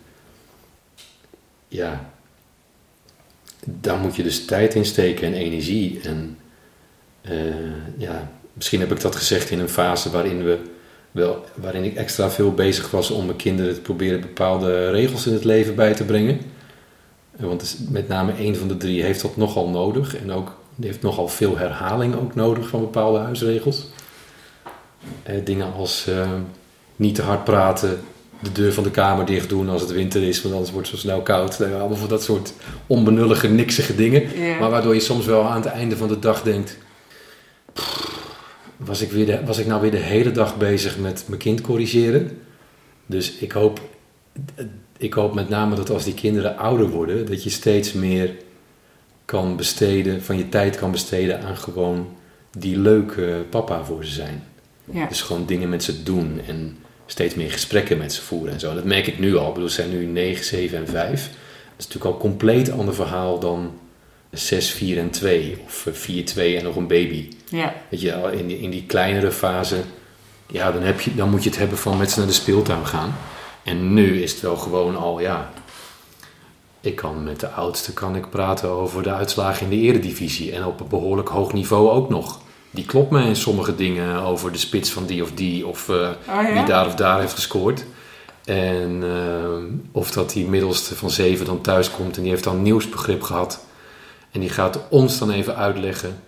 ja, daar moet je dus tijd in steken en energie. En Eh, ja, misschien heb ik dat gezegd in een fase waarin, we wel, waarin ik extra veel bezig was om mijn kinderen te proberen bepaalde regels in het leven bij te brengen. Want met name één van de drie heeft dat nogal nodig. En ook, die heeft nogal veel herhaling ook nodig van bepaalde huisregels. Eh, dingen als eh, niet te hard praten, de deur van de kamer dicht doen als het winter is, want anders wordt het zo snel koud. Eh, allemaal van dat soort onbenullige, niksige dingen. Ja. Maar waardoor je soms wel aan het einde van de dag denkt... "Pff, Was ik, weer de, was ik nou weer de hele dag bezig met mijn kind corrigeren? Dus ik hoop, ik hoop met name dat als die kinderen ouder worden... dat je steeds meer kan besteden, van je tijd kan besteden aan gewoon die leuke papa voor ze zijn. Ja. Dus gewoon dingen met ze doen en steeds meer gesprekken met ze voeren en zo. En dat merk ik nu al. Ik bedoel, ze zijn nu 9, 7 en 5. Dat is natuurlijk al een compleet ander verhaal dan 6, 4 en 2. Of eh, 4, 2 en nog een baby. Ja. Weet je, al in die, in die kleinere fase, ja, dan, heb je, dan moet je het hebben van met ze naar de speeltuin gaan. En nu is het wel gewoon al, ja... Ik kan met de oudste kan ik praten over de uitslagen in de eredivisie. En op een behoorlijk hoog niveau ook nog. Die klopt me in sommige dingen over de spits van die of die. Of eh, Oh ja? wie daar of daar heeft gescoord. En eh, of dat die middelste van zeven dan thuis komt en die heeft dan nieuwsbegrip gehad. En die gaat ons dan even uitleggen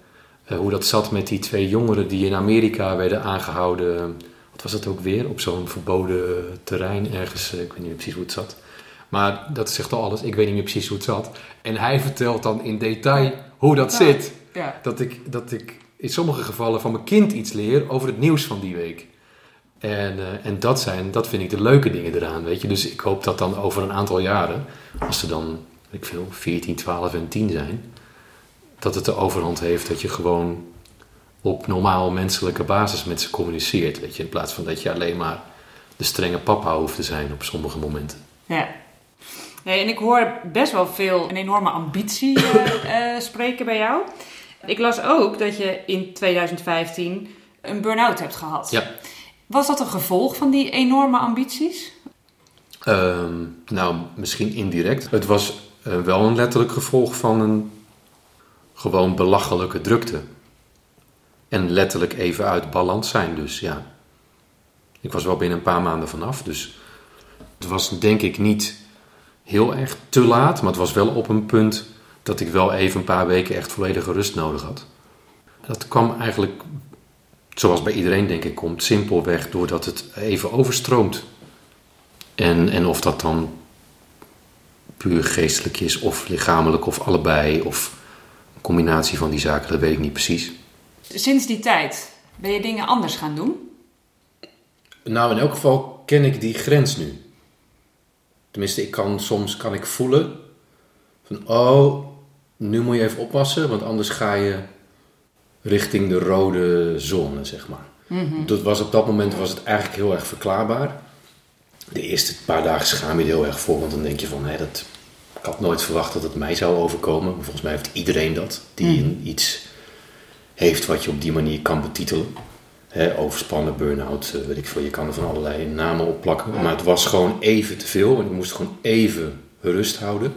eh, hoe dat zat met die twee jongeren die in Amerika werden aangehouden. Wat was dat ook weer? Op zo'n verboden terrein ergens. ik weet niet precies hoe het zat. Maar dat zegt al alles. Ik weet niet meer precies hoe het zat. En hij vertelt dan in detail hoe dat Ja. zit. Ja. Dat ik, dat ik in sommige gevallen van mijn kind iets leer over het nieuws van die week. En, eh, en dat, zijn, dat vind ik de leuke dingen eraan, weet je. Dus ik hoop dat dan over een aantal jaren, als ze dan, ik veel, 14, 12 en 10 zijn, dat het de overhand heeft dat je gewoon op normaal menselijke basis met ze communiceert, weet je. In plaats van dat je alleen maar de strenge papa hoeft te zijn op sommige momenten. Ja. Nee, en ik hoor best wel veel een enorme ambitie eh, eh, spreken bij jou. Ik las ook dat je in 2015 een burn-out hebt gehad. Ja. Was dat een gevolg van die enorme ambities? Ehm, nou, misschien indirect. Het was eh, wel een letterlijk gevolg van een gewoon belachelijke drukte. En letterlijk even uit balans zijn, dus ja. Ik was wel binnen een paar maanden vanaf, dus het was denk ik niet heel erg te laat, maar het was wel op een punt dat ik wel even een paar weken echt volledige rust nodig had. Dat kwam eigenlijk, zoals bij iedereen denk ik komt, simpelweg doordat het even overstroomt. En, en of dat dan puur geestelijk is, of lichamelijk, of allebei, of een combinatie van die zaken, dat weet ik niet precies. Sinds die tijd ben je dingen anders gaan doen? Nou, in elk geval ken ik die grens nu. Tenminste, ik kan soms kan ik voelen van, oh, nu moet je even oppassen, want anders ga je richting de rode zone, zeg maar. Dat was op dat moment was het eigenlijk heel erg verklaarbaar. De eerste paar dagen schaam je er heel erg voor, want dan denk je van, hé, dat, ik had nooit verwacht dat het mij zou overkomen. Volgens mij heeft iedereen dat, die een, iets heeft wat je op die manier kan betitelen. Overspannen, burn-out, eh, weet ik veel. Je kan er van allerlei namen op plakken. Maar het was gewoon even te veel en ik moest gewoon even rust houden.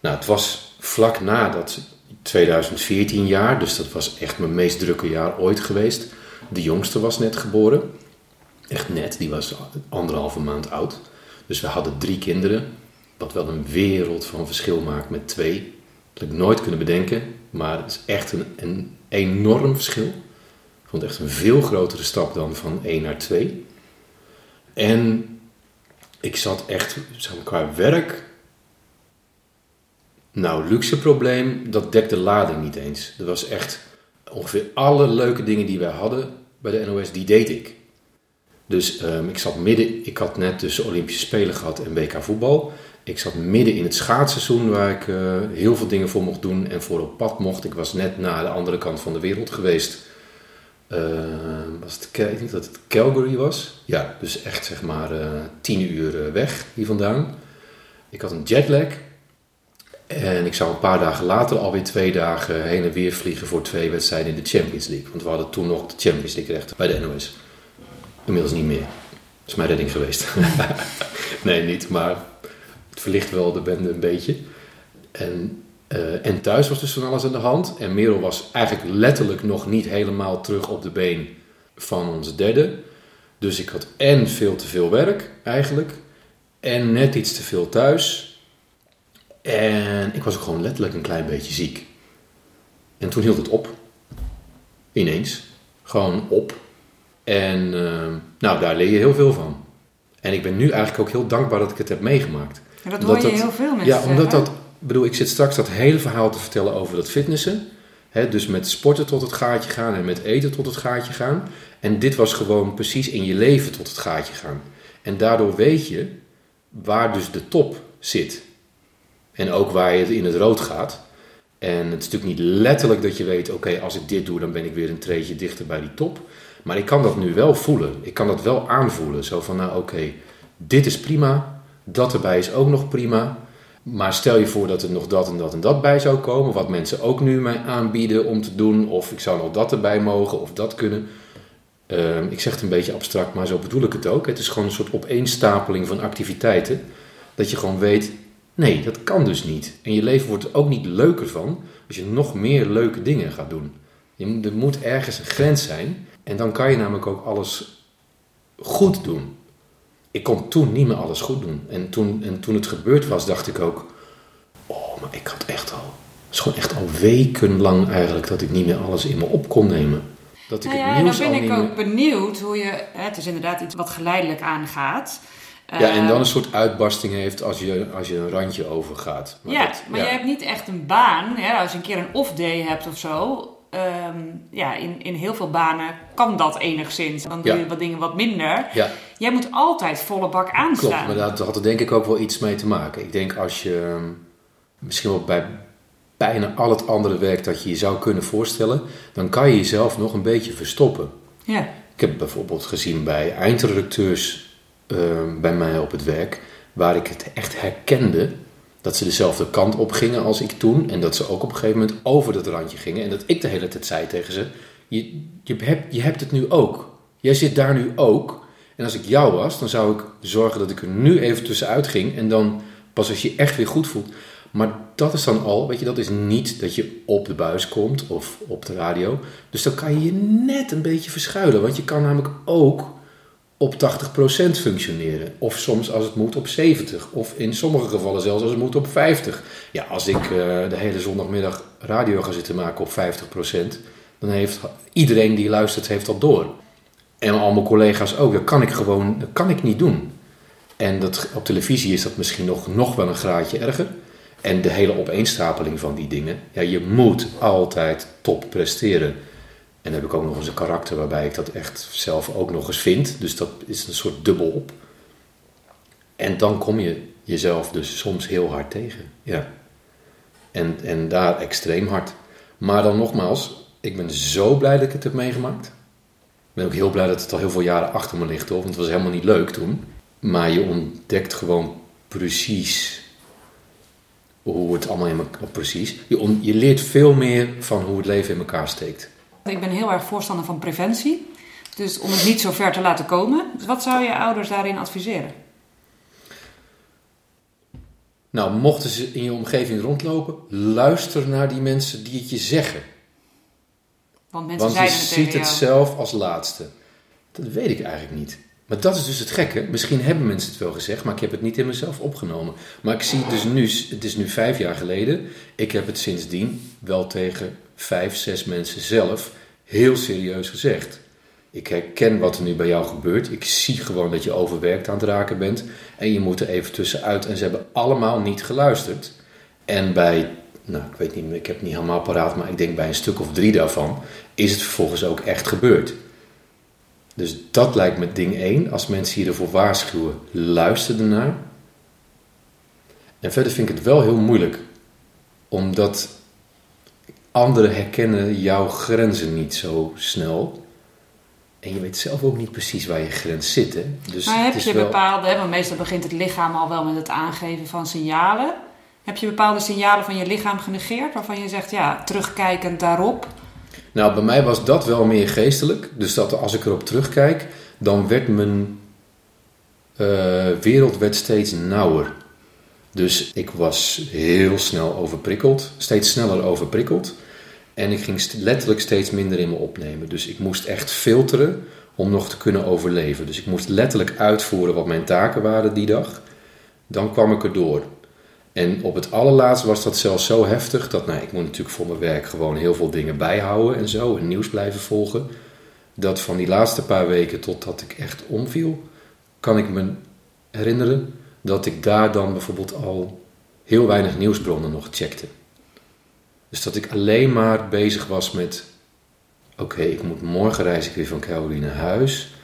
Nou, het was vlak na dat 2014 jaar, dus dat was echt mijn meest drukke jaar ooit geweest. De jongste was net geboren. Echt net, die was anderhalve maand oud. Dus we hadden drie kinderen, wat wel een wereld van verschil maakt met twee. Dat had ik nooit kunnen bedenken, maar het is echt een enorm verschil. Vond echt een veel grotere stap dan van 1 naar 2. En ik zat echt, zeg maar, qua werk. Nou, luxe probleem, dat dekte de lading niet eens. Dat was echt ongeveer alle leuke dingen die wij hadden bij de NOS, die deed ik. Dus ehm, ik zat midden, ik had net dus Olympische Spelen gehad en WK voetbal. Ik zat midden in het schaatsseizoen waar ik eh, heel veel dingen voor mocht doen en voor op pad mocht. Ik was net naar de andere kant van de wereld geweest. Eh, was het, ik denk dat het Calgary was. Ja, dus echt zeg maar eh, tien uur eh, weg hier vandaan. Ik had een jetlag. En ik zou een paar dagen later alweer twee dagen heen en weer vliegen voor twee wedstrijden in de Champions League. Want we hadden toen nog de Champions League rechten bij de NOS. Inmiddels niet meer. Dat is mijn redding geweest. nee, niet, maar het verlicht wel de bende een beetje. En Eh, en thuis was dus van alles aan de hand. En Merel was eigenlijk letterlijk nog niet helemaal terug op de been van ons derde. Dus ik had en veel te veel werk eigenlijk. En net iets te veel thuis. En ik was ook gewoon letterlijk een klein beetje ziek. En toen hield het op. Ineens. Gewoon op. En eh, nou, daar leer je heel veel van. En ik ben nu eigenlijk ook heel dankbaar dat ik het heb meegemaakt. En dat hoor je heel veel mensen Ja, omdat dat... bedoel, ik zit straks dat hele verhaal te vertellen over dat fitnessen. Hè, dus met sporten tot het gaatje gaan en met eten tot het gaatje gaan. En dit was gewoon precies in je leven tot het gaatje gaan. En daardoor weet je waar dus de top zit. En ook waar je in het rood gaat. En het is natuurlijk niet letterlijk dat je weet, oké, als ik dit doe, dan ben ik weer een treetje dichter bij die top. Maar ik kan dat nu wel voelen. Ik kan dat wel aanvoelen. Zo van, nou oké, dit is prima. Dat erbij is ook nog prima. Maar stel je voor dat er nog dat en dat en dat bij zou komen. Wat mensen ook nu mij aanbieden om te doen. Of ik zou nog dat erbij mogen of dat kunnen. Ehm, ik zeg het een beetje abstract, maar zo bedoel ik het ook. Het is gewoon een soort opeenstapeling van activiteiten. Dat je gewoon weet, nee, dat kan dus niet. En je leven wordt er ook niet leuker van als je nog meer leuke dingen gaat doen. Je, er moet ergens een grens zijn. En dan kan je namelijk ook alles goed doen. Ik kon toen niet meer alles goed doen. En toen, en toen het gebeurd was, dacht ik ook... Oh, maar ik had echt al... Het is gewoon echt al wekenlang eigenlijk dat ik niet meer alles in me op kon nemen. Dat ik nou ja, het nieuws dan ben ik ook benieuwd hoe je... Het is inderdaad iets wat geleidelijk aangaat. Ja, en dan Eh, een soort uitbarsting heeft als je, als je een randje overgaat. Maar ja, dat- maar ja. je hebt niet echt een baan. Hè? Als je een keer een off-day hebt of zo. Ehm, ja, in, in heel veel banen kan dat enigszins. Dan doe Ja. je wat dingen wat minder. Ja, Jij moet altijd volle bak aanstaan. klopt. Maar dat had er denk ik ook wel iets mee te maken. Ik denk als je ehm, misschien wel bij bijna al het andere werk dat je je zou kunnen voorstellen, dan kan je jezelf nog een beetje verstoppen. Ja. Ik heb bijvoorbeeld gezien bij eindredacteurs ehm, bij mij op het werk, waar ik het echt herkende dat ze dezelfde kant op gingen als ik toen. En dat ze ook op een gegeven moment over dat randje gingen. En dat ik de hele tijd zei tegen ze: Je, je, hebt, je hebt het nu ook. Jij zit daar nu ook. En als ik jou was, dan zou ik zorgen dat ik er nu even tussenuit ging. En dan pas als je je echt weer goed voelt. Maar dat is dan al, weet je, dat is niet dat je op de buis komt of op de radio. Dus dan kan je je net een beetje verschuilen. Want je kan namelijk ook op 80% functioneren. Of soms als het moet op 70. Of in sommige gevallen zelfs als het moet op 50. Ja, als ik eh, de hele zondagmiddag radio ga zitten maken op 50%, dan heeft iedereen die luistert heeft dat door. En al mijn collega's ook. Dat kan ik gewoon, dat kan ik niet doen. En dat, op televisie is dat misschien nog, nog wel een graadje erger. En de hele opeenstapeling van die dingen. Ja, je moet altijd top presteren. En dan heb ik ook nog eens een karakter waarbij ik dat echt zelf ook nog eens vind. Dus dat is een soort dubbel op. En dan kom je jezelf dus soms heel hard tegen. Ja. En, en daar extreem hard. Maar dan nogmaals, ik ben zo blij dat ik het heb meegemaakt. Ik ben ook heel blij dat het al heel veel jaren achter me ligt. Hoor, want het was helemaal niet leuk toen. Maar je ontdekt gewoon precies hoe het allemaal in elkaar... Precies. Je, je leert veel meer van hoe het leven in elkaar steekt. Ik ben heel erg voorstander van preventie. Dus om het niet zo ver te laten komen. Dus wat zou je ouders daarin adviseren? Nou, mochten ze in je omgeving rondlopen, luister naar die mensen die het je zeggen. Want mensen Want je het ziet het jou. zelf als laatste. Dat weet ik eigenlijk niet. Maar dat is dus het gekke. Misschien hebben mensen het wel gezegd, maar ik heb het niet in mezelf opgenomen. Maar ik zie het dus nu, het is nu vijf jaar geleden. Ik heb het sindsdien wel tegen vijf, zes mensen zelf heel serieus gezegd. Ik herken wat er nu bij jou gebeurt. Ik zie gewoon dat je overwerkt aan het raken bent. En je moet er even tussenuit. En ze hebben allemaal niet geluisterd. En bij, nou ik weet niet, ik heb het niet helemaal paraat, maar ik denk bij een stuk of drie daarvan is het vervolgens ook echt gebeurd. Dus dat lijkt me ding één. Als mensen je ervoor waarschuwen, luister ernaar. En verder vind ik het wel heel moeilijk. Omdat anderen herkennen jouw grenzen niet zo snel. En je weet zelf ook niet precies waar je grens zit. Hè? Dus Maar heb je wel... bepaalde, hè, want meestal begint het lichaam al wel met het aangeven van signalen. Heb je bepaalde signalen van je lichaam genegeerd waarvan je zegt, ja, terugkijkend daarop. Nou, bij mij was dat wel meer geestelijk. Dus dat als ik erop terugkijk, dan werd mijn eh, wereld werd steeds nauwer. Dus ik was heel snel overprikkeld, steeds sneller overprikkeld. En ik ging letterlijk steeds minder in me opnemen. Dus ik moest echt filteren om nog te kunnen overleven. Dus ik moest letterlijk uitvoeren wat mijn taken waren die dag. Dan kwam ik erdoor. En op het allerlaatst was dat zelfs zo heftig dat, nou, ik moet natuurlijk voor mijn werk gewoon heel veel dingen bijhouden en zo, en nieuws blijven volgen. Dat van die laatste paar weken totdat ik echt omviel, kan ik me herinneren dat ik daar dan bijvoorbeeld al heel weinig nieuwsbronnen nog checkte. Dus dat ik alleen maar bezig was met: oké, ik moet morgen reis ik weer van Calgary naar huis.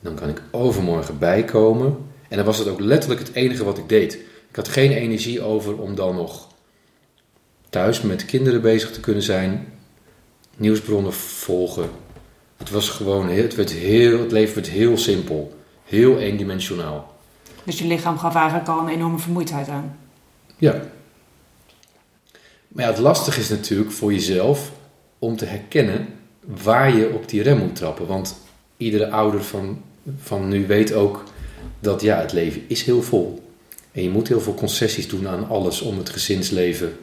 Dan kan ik overmorgen bijkomen. En dan was het ook letterlijk het enige wat ik deed. Ik had geen energie over om dan nog thuis met kinderen bezig te kunnen zijn, nieuwsbronnen volgen. Het was gewoon, het, werd heel, het leven werd heel simpel, heel eendimensionaal. Dus je lichaam gaf eigenlijk al een enorme vermoeidheid aan. Ja. Maar het lastige is natuurlijk voor jezelf om te herkennen waar je op die rem moet trappen. Want iedere ouder van, van nu weet ook dat ja, het leven is heel vol. En je moet heel veel concessies doen aan alles om het gezinsleven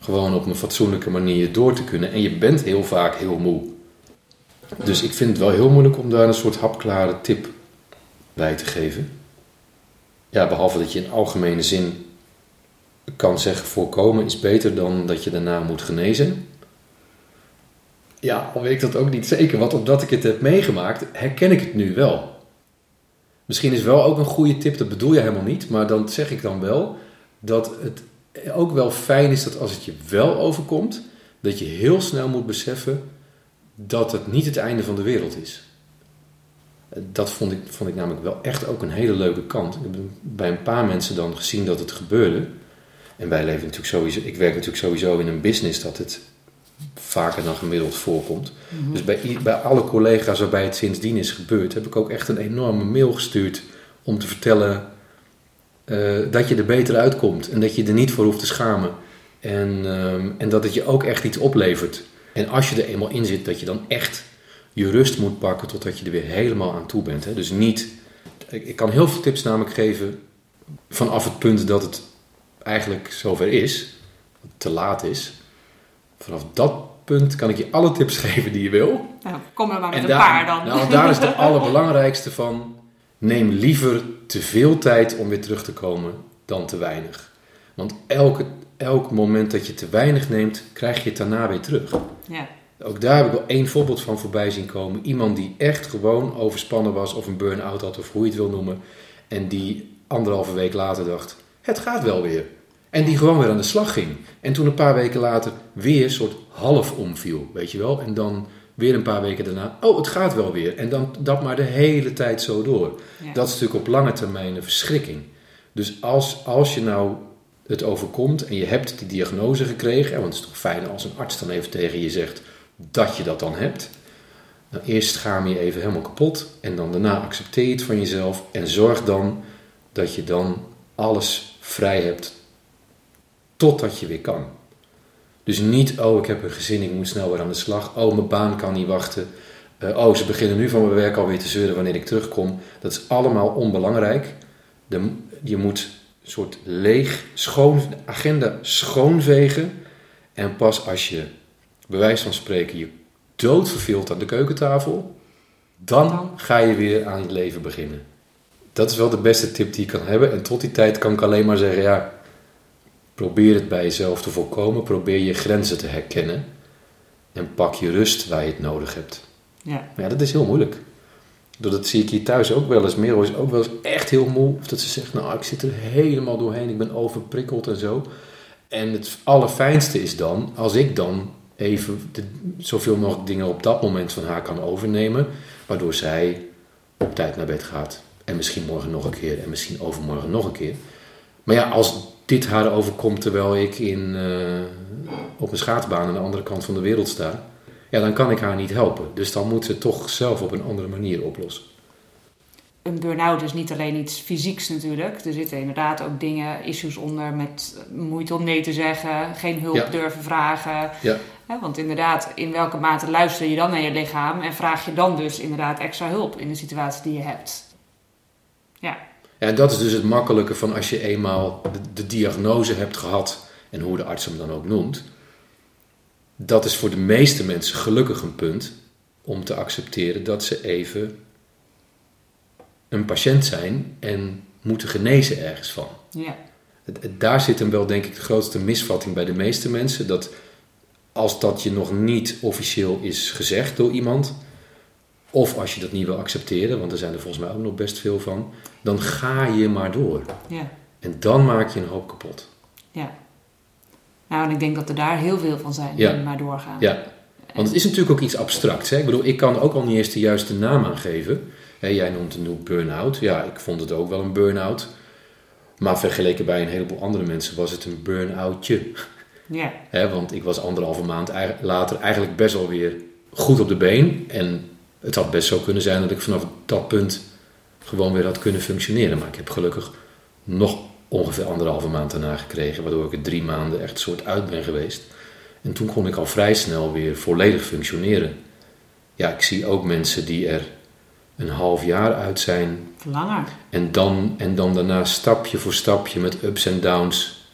gewoon op een fatsoenlijke manier door te kunnen. En je bent heel vaak heel moe. Dus ik vind het wel heel moeilijk om daar een soort hapklare tip bij te geven. Ja, behalve dat je in algemene zin kan zeggen voorkomen is beter dan dat je daarna moet genezen. Ja, al weet ik dat ook niet zeker, want omdat ik het heb meegemaakt, herken ik het nu wel. Misschien is wel ook een goede tip, dat bedoel je helemaal niet, maar dan zeg ik dan wel dat het ook wel fijn is dat als het je wel overkomt, dat je heel snel moet beseffen dat het niet het einde van de wereld is. Dat vond ik, vond ik namelijk wel echt ook een hele leuke kant. Ik heb bij een paar mensen dan gezien dat het gebeurde. En wij leven natuurlijk sowieso, ik werk natuurlijk sowieso in een business dat het vaker dan gemiddeld voorkomt. Mhm. Dus bij, bij alle collega's waarbij het sindsdien is gebeurd, heb ik ook echt een enorme mail gestuurd om te vertellen uh, dat je er beter uitkomt en dat je er niet voor hoeft te schamen. En, um, en dat het je ook echt iets oplevert. En als je er eenmaal in zit, dat je dan echt je rust moet pakken totdat je er weer helemaal aan toe bent. Hè? Dus niet, ik, ik kan heel veel tips namelijk geven vanaf het punt dat het eigenlijk zover is, te laat is. Vanaf dat punt kan ik je alle tips geven die je wil. Nou, kom er maar met een paar dan. Nou, daar is de allerbelangrijkste van. Neem liever te veel tijd om weer terug te komen dan te weinig. Want elke, elk moment dat je te weinig neemt, krijg je het daarna weer terug. Ja. Ook daar heb ik wel één voorbeeld van voorbij zien komen. Iemand die echt gewoon overspannen was of een burn-out had of hoe je het wil noemen. En die anderhalve week later dacht, het gaat wel weer. En die gewoon weer aan de slag ging. En toen een paar weken later weer een soort half omviel, weet je wel. En dan weer een paar weken daarna, oh, het gaat wel weer. En dan dat maar de hele tijd zo door. Dat is natuurlijk op lange termijn een verschrikking. Dus als, als je nou het overkomt en je hebt die diagnose gekregen, want het is toch fijn als een arts dan even tegen je zegt dat je dat dan hebt. Dan eerst schaam je even helemaal kapot en dan daarna accepteer je het van jezelf en zorg dan dat je dan alles vrij hebt totdat je weer kan. Dus niet, oh ik heb een gezin, ik moet snel weer aan de slag. Oh mijn baan kan niet wachten. Uh, oh ze beginnen nu van mijn werk alweer te zeuren wanneer ik terugkom. Dat is allemaal onbelangrijk. De, je moet een soort leeg, schoon, agenda schoonvegen. En pas als je, bij wijze van spreken, je dood verveelt aan de keukentafel, dan ga je weer aan het leven beginnen. Dat is wel de beste tip die ik kan hebben. En tot die tijd kan ik alleen maar zeggen, ja, Probeer het bij jezelf te voorkomen. Probeer je grenzen te herkennen. En pak je rust waar je het nodig hebt. Ja. ja, dat is heel moeilijk. Dat zie ik hier thuis ook wel eens. Merel is ook wel eens echt heel moe. Of dat ze zegt, nou, ik zit er helemaal doorheen. Ik ben overprikkeld en zo. En het allerfijnste is dan, als ik dan even de, zoveel mogelijk dingen op dat moment van haar kan overnemen. Waardoor zij op tijd naar bed gaat. En misschien morgen nog een keer. En misschien overmorgen nog een keer. Maar ja, als dit haar overkomt terwijl ik in, uh, op een schaatsbaan aan de andere kant van de wereld sta, ja, dan kan ik haar niet helpen. Dus dan moet ze het toch zelf op een andere manier oplossen. Een burn-out is niet alleen iets fysieks natuurlijk. Er zitten inderdaad ook dingen, issues onder met moeite om nee te zeggen, geen hulp durven vragen. Ja. want inderdaad, in welke mate luister je dan naar je lichaam en vraag je dan dus inderdaad extra hulp in de situatie die je hebt? Ja. En dat is dus het makkelijke van als je eenmaal de, de diagnose hebt gehad, en hoe de arts hem dan ook noemt. Dat is voor de meeste mensen gelukkig een punt om te accepteren dat ze even een patiënt zijn en moeten genezen ergens van. Ja. Daar zit hem wel, denk ik, de grootste misvatting bij de meeste mensen. Dat als dat je nog niet officieel is gezegd door iemand, of als je dat niet wil accepteren, want er zijn er volgens mij ook nog best veel van, dan ga je maar door. Ja. En dan maak je een hoop kapot. Ja. Nou, en ik denk dat er daar heel veel van zijn Ja. die maar doorgaan. Ja, want het is natuurlijk ook iets abstracts. Hè? Ik bedoel, ik kan ook al niet eens de juiste naam aangeven. Hè, jij noemt het nu burn-out. Ja, ik vond het ook wel een burn-out. Maar vergeleken bij een heleboel andere mensen was het een burn-outje. Ja. Want ik was anderhalve maand later eigenlijk best wel weer goed op de been. En het had best zo kunnen zijn dat ik vanaf dat punt gewoon weer had kunnen functioneren. Maar ik heb gelukkig nog ongeveer anderhalve maand daarna gekregen. Waardoor ik er drie maanden echt soort uit ben geweest. En toen kon ik al vrij snel weer volledig functioneren. Ja, ik zie ook mensen die er een half jaar uit zijn. Langer. En dan, en dan daarna stapje voor stapje met ups en downs.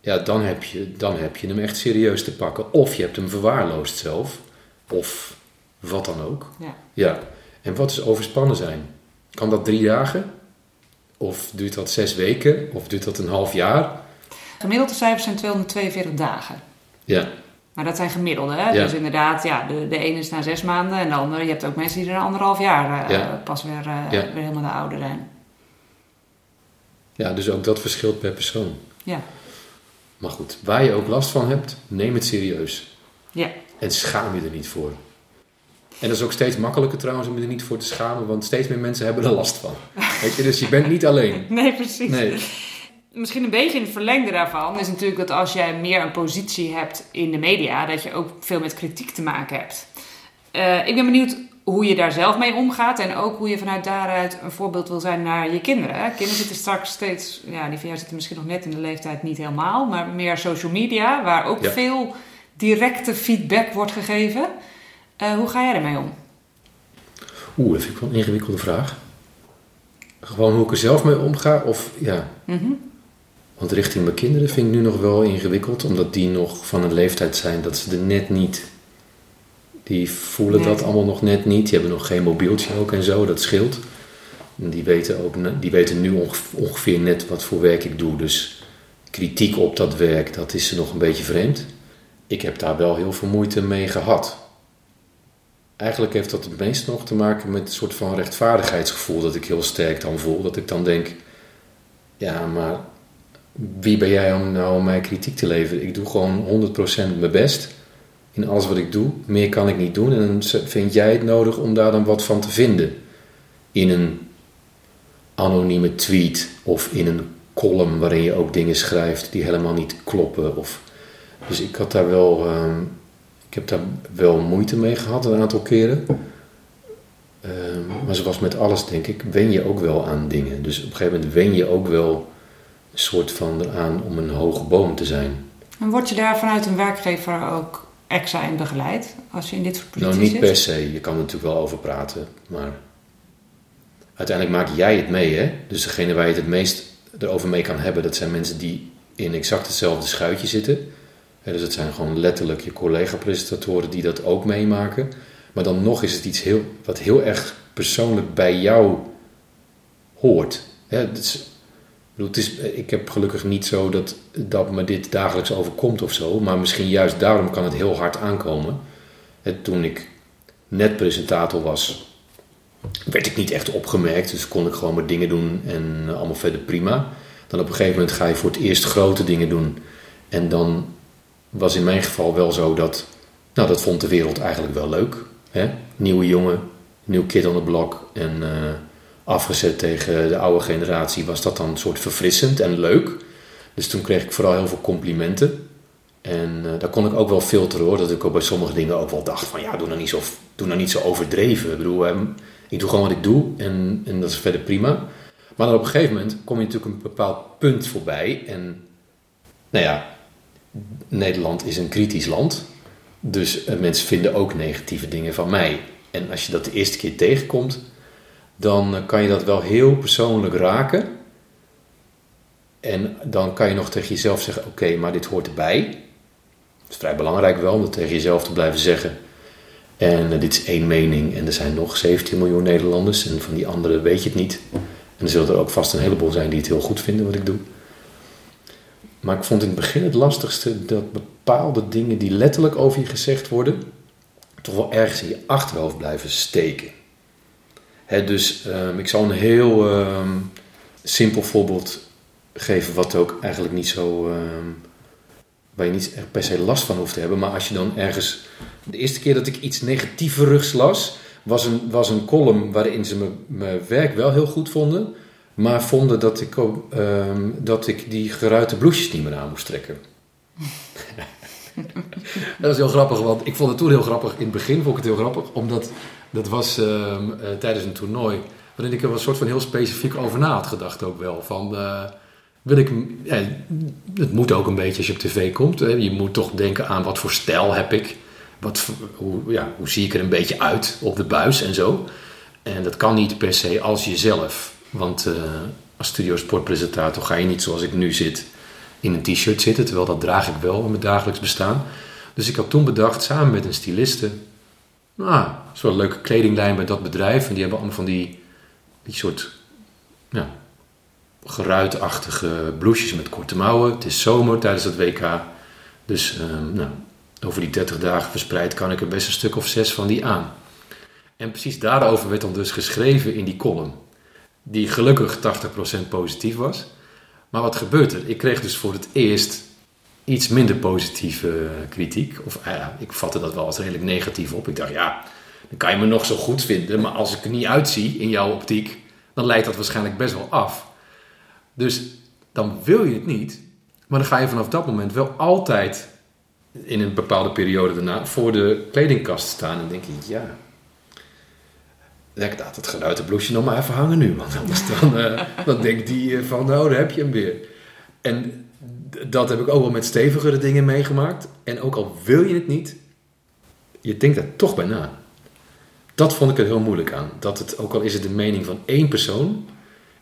Ja, dan heb, je, dan heb je hem echt serieus te pakken. Of je hebt hem verwaarloosd zelf. Of wat dan ook. Ja. Ja. En wat is overspannen zijn? Kan dat drie dagen? Of duurt dat zes weken? Of duurt dat een half jaar? Gemiddelde cijfers zijn 242 dagen. Ja, Maar dat zijn gemiddelde, hè? Ja. Dus inderdaad, ja, de, de ene is na zes maanden en de andere... Je hebt ook mensen die er anderhalf jaar eh, Ja. pas weer, eh, Ja. weer helemaal de ouder zijn. ja, dus ook dat verschilt per persoon. Ja. Maar goed, waar je ook last van hebt, neem het serieus. Ja. En schaam je er niet voor. En dat is ook steeds makkelijker trouwens om je er niet voor te schamen, want steeds meer mensen hebben er last van. Weet je, dus je bent niet alleen. Nee, precies. Nee. Misschien een beetje in het verlengde daarvan is natuurlijk dat als jij meer een positie hebt in de media, dat je ook veel met kritiek te maken hebt. Eh, ik ben benieuwd hoe je daar zelf mee omgaat en ook hoe je vanuit daaruit een voorbeeld wil zijn naar je kinderen. Kinderen zitten straks steeds, ja, die van jou zitten misschien nog net in de leeftijd niet helemaal, maar meer social media, waar ook Ja. veel directe feedback wordt gegeven. Eh, hoe ga jij ermee om? Oeh, dat vind ik wel een ingewikkelde vraag. Gewoon hoe ik er zelf mee omga, of ja. Mhm. Want richting mijn kinderen vind ik nu nog wel ingewikkeld, omdat die nog van een leeftijd zijn dat ze er net niet. Die voelen Nee. dat allemaal nog net niet. Die hebben nog geen mobieltje ook en zo, dat scheelt. En die weten, ook, die weten nu onge- ongeveer net wat voor werk ik doe. Dus kritiek op dat werk, dat is ze nog een beetje vreemd. Ik heb daar wel heel veel moeite mee gehad. Eigenlijk heeft dat het meest nog te maken met een soort van rechtvaardigheidsgevoel dat ik heel sterk dan voel. Dat ik dan denk, ja, maar wie ben jij om nou om mij kritiek te leveren? Ik doe gewoon 100% mijn best in alles wat ik doe. Meer kan ik niet doen. En vind jij het nodig om daar dan wat van te vinden. In een anonieme tweet of in een column waarin je ook dingen schrijft die helemaal niet kloppen. Of, dus ik had daar wel, ehm, ik heb daar wel moeite mee gehad een aantal keren. Ehm, maar zoals met alles denk ik, wen je ook wel aan dingen. Dus op een gegeven moment wen je ook wel een soort van eraan om een hoge boom te zijn. En word je daar vanuit een werkgever ook extra in begeleid als je in dit soort posities Nou, niet zit? per se. Je kan er natuurlijk wel over praten, maar uiteindelijk maak jij het mee, hè? Dus degene waar je het het meest erover mee kan hebben, dat zijn mensen die in exact hetzelfde schuitje zitten. Dus het zijn gewoon letterlijk je collega-presentatoren die dat ook meemaken. Maar dan nog is het iets heel, wat heel erg persoonlijk bij jou hoort. Is, ik, ik heb gelukkig niet zo dat, dat me dit dagelijks overkomt of zo. Maar misschien juist daarom kan het heel hard aankomen. Toen ik net presentator was, werd ik niet echt opgemerkt. Dus kon ik gewoon mijn dingen doen en allemaal verder prima. Dan op een gegeven moment ga je voor het eerst grote dingen doen. En dan was in mijn geval wel zo dat... Nou, dat vond de wereld eigenlijk wel leuk. Hè? Nieuwe jongen, nieuw kid on the block. En eh, afgezet tegen de oude generatie was dat dan een soort verfrissend en leuk. Dus toen kreeg ik vooral heel veel complimenten. En eh, daar kon ik ook wel filteren hoor. Dat ik ook bij sommige dingen ook wel dacht van ja, doe nou niet zo, doe nou niet zo overdreven. Ik bedoel, hè, ik doe gewoon wat ik doe en, en dat is verder prima. Maar dan op een gegeven moment kom je natuurlijk een bepaald punt voorbij. En nou ja, Nederland is een kritisch land. Dus eh, mensen vinden ook negatieve dingen van mij. En als je dat de eerste keer tegenkomt, dan eh, kan je dat wel heel persoonlijk raken. En dan kan je nog tegen jezelf zeggen: Oké, maar dit hoort erbij. Het is vrij belangrijk wel om tegen jezelf te blijven zeggen. En eh, dit is één mening en er zijn nog 17 miljoen Nederlanders en van die anderen weet je het niet. En er zullen er ook vast een heleboel zijn die het heel goed vinden wat ik doe. Maar ik vond in het begin het lastigste dat bepaalde dingen die letterlijk over je gezegd worden, toch wel ergens in je achterhoofd blijven steken. Dus ehm, ik zal een heel ehm, simpel voorbeeld geven, wat ook eigenlijk niet zo. ehm, waar je niet per se last van hoeft te hebben. Maar als je dan ergens. De eerste keer dat ik iets negatieverugs las, was een, was een column waarin ze mijn werk wel heel goed vonden. Maar vonden dat ik, ook, ehm, dat ik die geruite blouses niet meer aan moest trekken. dat is heel grappig, want ik vond het toen heel grappig. In het begin vond ik het heel grappig, omdat dat was ehm, eh, tijdens een toernooi. Waarin ik er een soort van heel specifiek over na had gedacht ook wel. Van, eh, wil ik, ja, het moet ook een beetje als je op tv komt. Hè. Je moet toch denken aan wat voor stijl heb ik. Wat, hoe, ja, hoe zie ik er een beetje uit op de buis en zo. En dat kan niet per se als jezelf. Want eh, als studiosportpresentator ga je niet zoals ik nu zit in een t-shirt zitten. Terwijl dat draag ik wel in mijn dagelijks bestaan. Dus ik had toen bedacht, samen met een styliste... Nou, zo'n leuke kledinglijn bij dat bedrijf. En die hebben allemaal van die, die soort... Ja, geruitachtige blouses met korte mouwen. Het is zomer tijdens het WK. Dus ehm, nou, over die 30 dagen verspreid kan ik er best een stuk of zes van die aan. En precies daarover werd dan dus geschreven in die column. Die gelukkig 80% positief was. Maar wat gebeurt er? Ik kreeg dus voor het eerst iets minder positieve eh, kritiek. Of eh, ja, ik vatte dat wel als redelijk negatief op. Ik dacht, ja, dan kan je me nog zo goed vinden. Maar als ik er niet uitzie in jouw optiek, dan leidt dat waarschijnlijk best wel af. Dus dan wil je het niet. Maar dan ga je vanaf dat moment wel altijd in een bepaalde periode daarna voor de kledingkast staan en denk je, ja. Leg dat het geruite blouseje nog maar even hangen nu. Want anders dan, eh, dan denkt die eh, van, nou, daar heb je hem weer. En dat heb ik ook wel met stevigere dingen meegemaakt. En ook al wil je het niet, je denkt er toch bij na. Dat vond ik er heel moeilijk aan. Dat het, ook al is het de mening van één persoon,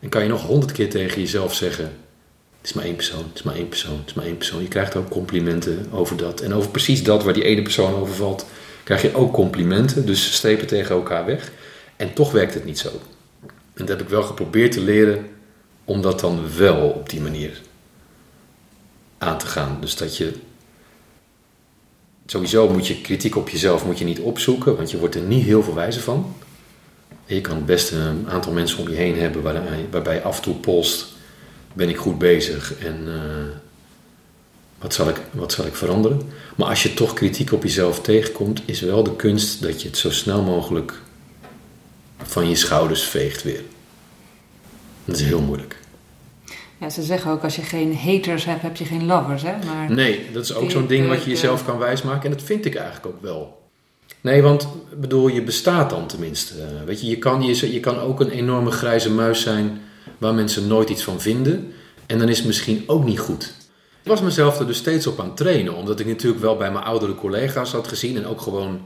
en kan je nog honderd keer tegen jezelf zeggen: Het is maar één persoon, het is maar één persoon, het is maar één persoon. Je krijgt ook complimenten over dat. En over precies dat waar die ene persoon over valt, krijg je ook complimenten. Dus strepen tegen elkaar weg. En toch werkt het niet zo. En dat heb ik wel geprobeerd te leren om dat dan wel op die manier aan te gaan. Dus dat je. Sowieso moet je kritiek op jezelf moet je niet opzoeken, want je wordt er niet heel veel wijzer van. En je kan best een aantal mensen om je heen hebben waarbij, waarbij af en toe polst, ben ik goed bezig en eh, wat, zal ik, wat zal ik veranderen? Maar als je toch kritiek op jezelf tegenkomt, is wel de kunst dat je het zo snel mogelijk van je schouders veegt weer. Dat is heel moeilijk. Ja, ze zeggen ook als je geen haters hebt, heb je geen lovers. Hè? Maar Nee, dat is ook zo'n ding wat je de- jezelf kan wijsmaken. En dat vind ik eigenlijk ook wel. Nee, want bedoel, je bestaat dan tenminste. Eh, weet je, je kan, je, je kan ook een enorme grijze muis zijn waar mensen nooit iets van vinden. En dan is het misschien ook niet goed. Ik was mezelf er dus steeds op aan het trainen. Omdat ik natuurlijk wel bij mijn oudere collega's had gezien. En ook gewoon,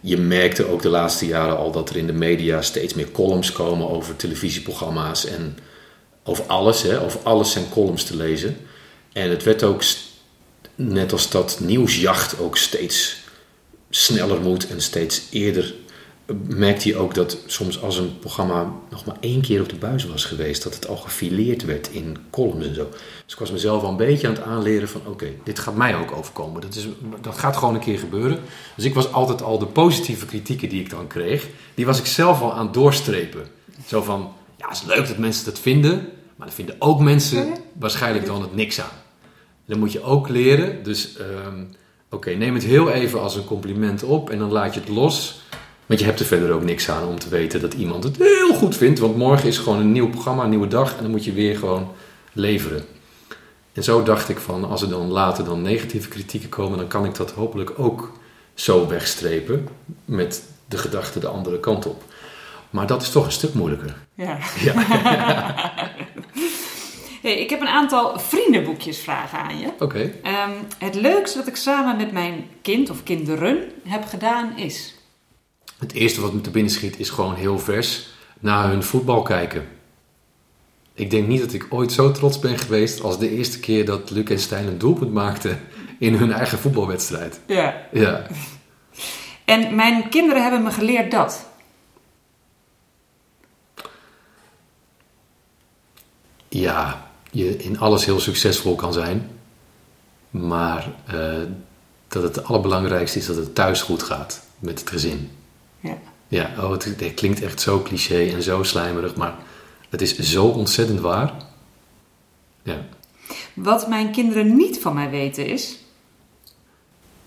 je merkte ook de laatste jaren al dat er in de media steeds meer columns komen over televisieprogramma's. En over alles, hè, over alles zijn columns te lezen. En het werd ook, net als dat nieuwsjacht ook steeds sneller moet en steeds eerder, merkte je ook dat soms als een programma nog maar één keer op de buis was geweest, dat het al gefileerd werd in columns en zo. Dus ik was mezelf al een beetje aan het aanleren van oké, dit gaat mij ook overkomen. Dat, is, dat gaat gewoon een keer gebeuren. Dus ik was altijd al de positieve kritieken die ik dan kreeg, die was ik zelf al aan het doorstrepen. Zo van, ja, het is leuk dat mensen dat vinden, maar dan vinden ook mensen waarschijnlijk dan het niks aan. Dan moet je ook leren, dus ehm, oké, neem het heel even als een compliment op en dan laat je het los. Want je hebt er verder ook niks aan om te weten dat iemand het heel goed vindt. Want morgen is gewoon een nieuw programma, een nieuwe dag en dan moet je weer gewoon leveren. En zo dacht ik van, als er dan later dan negatieve kritieken komen, dan kan ik dat hopelijk ook zo wegstrepen met de gedachte de andere kant op. Maar dat is toch een stuk moeilijker. ja. Ja. Hey, ik heb een aantal vriendenboekjesvragen aan je. Oké. Ehm, het leukste dat ik samen met mijn kind of kinderen heb gedaan is. Het eerste wat me te binnen schiet is gewoon heel vers. naar hun voetbal kijken. Ik denk niet dat ik ooit zo trots ben geweest als de eerste keer dat Luc en Stijn een doelpunt maakten in hun eigen voetbalwedstrijd. Ja. Ja. En mijn kinderen hebben me geleerd dat. ja, je in alles heel succesvol kan zijn. Maar eh, dat het allerbelangrijkste is dat het thuis goed gaat met het gezin. Ja. Oh, het, het klinkt echt zo cliché en zo slijmerig, maar het is zo ontzettend waar. Ja. Wat mijn kinderen niet van mij weten is.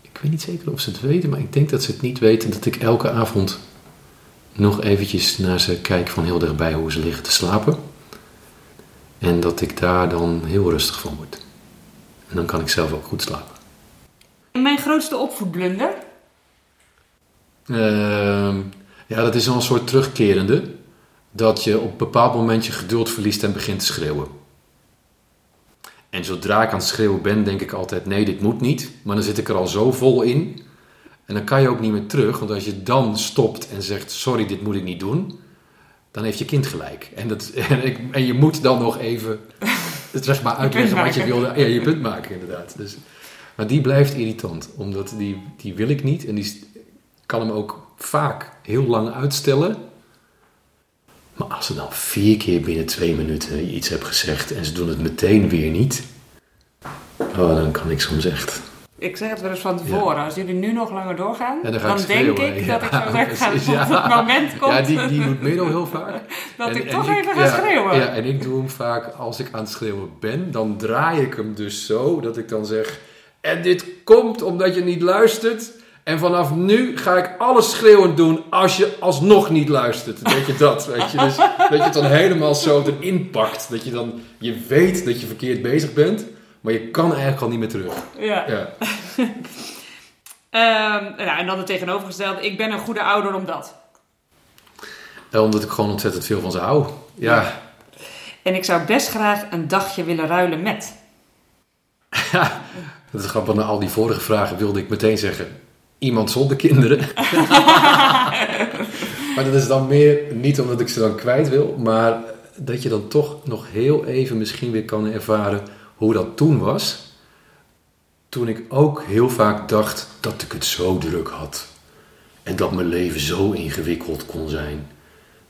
Ik weet niet zeker of ze het weten, maar ik denk dat ze het niet weten dat ik elke avond nog eventjes naar ze kijk van heel dichtbij hoe ze liggen te slapen. En dat ik daar dan heel rustig van word. En dan kan ik zelf ook goed slapen. En mijn grootste opvoedblunder. Ehm, ja, dat is al een soort terugkerende. Dat je op een bepaald moment je geduld verliest en begint te schreeuwen. En zodra ik aan het schreeuwen ben, denk ik altijd: nee, dit moet niet. Maar dan zit ik er al zo vol in. En dan kan je ook niet meer terug. Want als je dan stopt en zegt: sorry, dit moet ik niet doen. Dan heeft je kind gelijk. En, dat, en, ik, en je moet dan nog even het zeg maar uitleggen wat je wilde. Ja, je punt maken, inderdaad. Dus, maar die blijft irritant. Omdat die, die wil ik niet. En die kan hem ook vaak heel lang uitstellen. Maar als ze dan vier keer binnen twee minuten iets heb gezegd en ze doen het meteen weer niet, oh, dan kan ik soms echt. Ik zeg het wel eens van tevoren. Als jullie nu nog langer doorgaan, Ja, dan dan, ik denk ik Ja, dat ik zo zeg, ga, ja. het moment komt Ja, die, die doet Merel heel vaak. dat En- ik en toch even ga ja, schreeuwen. Ja, en ik doe hem vaak als ik aan het schreeuwen ben, dan draai ik hem dus zo dat ik dan zeg: En dit komt omdat je niet luistert. En vanaf nu ga ik alles schreeuwend doen als je alsnog niet luistert. Weet je dat? Weet je? Dus dat je het dan helemaal zo erin pakt. Dat je dan, je weet dat je verkeerd bezig bent, maar je kan eigenlijk al niet meer terug. Ja. Ja. Ehm, nou, en dan het tegenovergestelde. Ik ben een goede ouder omdat. En omdat ik gewoon ontzettend veel van ze hou. Ja, En ik zou best graag een dagje willen ruilen met. dat is grappig. Na al die vorige vragen wilde ik meteen zeggen: iemand zonder kinderen. maar dat is dan meer niet omdat ik ze dan kwijt wil, maar dat je dan toch nog heel even misschien weer kan ervaren hoe dat toen was. Toen ik ook heel vaak dacht dat ik het zo druk had. En dat mijn leven zo ingewikkeld kon zijn.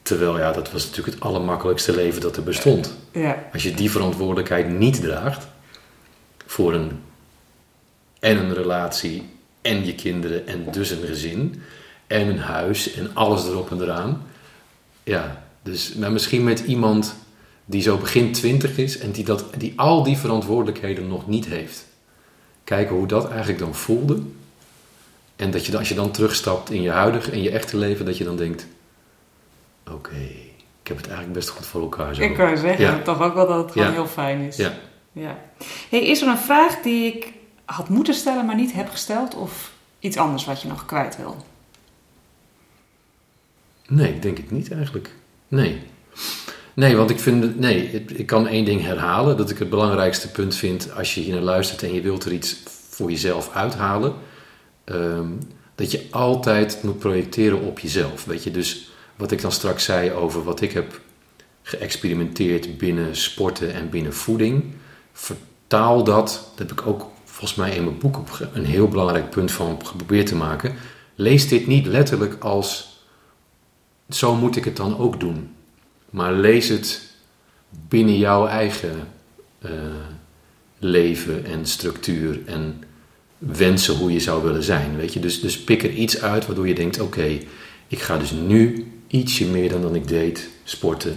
Terwijl ja, dat was natuurlijk het allermakkelijkste leven dat er bestond. Ja. Als je die verantwoordelijkheid niet draagt voor een en een relatie en je kinderen en dus een gezin en een huis en alles erop en eraan. Ja, dus maar misschien met iemand die zo begin twintig is en die, dat, die al die verantwoordelijkheden nog niet heeft. Kijken hoe dat eigenlijk dan voelde. En dat je dan, als je dan terugstapt in je huidige en je echte leven, dat je dan denkt: Oké, ik heb het eigenlijk best goed voor elkaar zo. Ik kan zeggen Ja. toch ook wel dat het gewoon Ja. heel fijn is. Ja. Ja. Hey, is er een vraag die ik had moeten stellen, maar niet heb gesteld? Of iets anders wat je nog kwijt wil? Nee, ik denk het niet eigenlijk. Nee. Nee, want ik vind, nee, ik kan één ding herhalen. Dat ik het belangrijkste punt vind als je hier naar luistert en je wilt er iets voor jezelf uithalen. ehm, dat je altijd moet projecteren op jezelf. Weet je, dus wat ik dan straks zei over wat ik heb geëxperimenteerd binnen sporten en binnen voeding. Vertaal dat, dat heb ik ook volgens mij in mijn boek een heel belangrijk punt van geprobeerd te maken. Lees dit niet letterlijk als zo moet ik het dan ook doen. Maar lees het binnen jouw eigen eh, leven en structuur en wensen hoe je zou willen zijn. Weet je? Dus, dus pik er iets uit waardoor je denkt: oké, ik ga dus nu ietsje meer dan, dan ik deed sporten.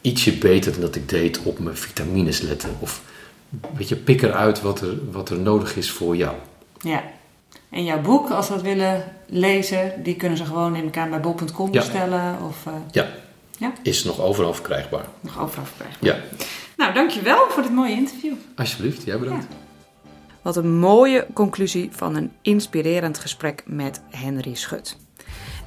Ietsje beter dan dat ik deed op mijn vitamines letten. Of weet je, pik eruit wat er, wat er nodig is voor jou. Ja. En jouw boek, als ze dat willen lezen, die kunnen ze gewoon ik aan bij bol.com Ja. bestellen of eh, Ja. Ja. Is nog overal verkrijgbaar. nog overal verkrijgen. Ja, Nou, dankjewel voor dit mooie interview. alsjeblieft. Jij bedankt. Wat een mooie conclusie van een inspirerend gesprek met Henry Schut.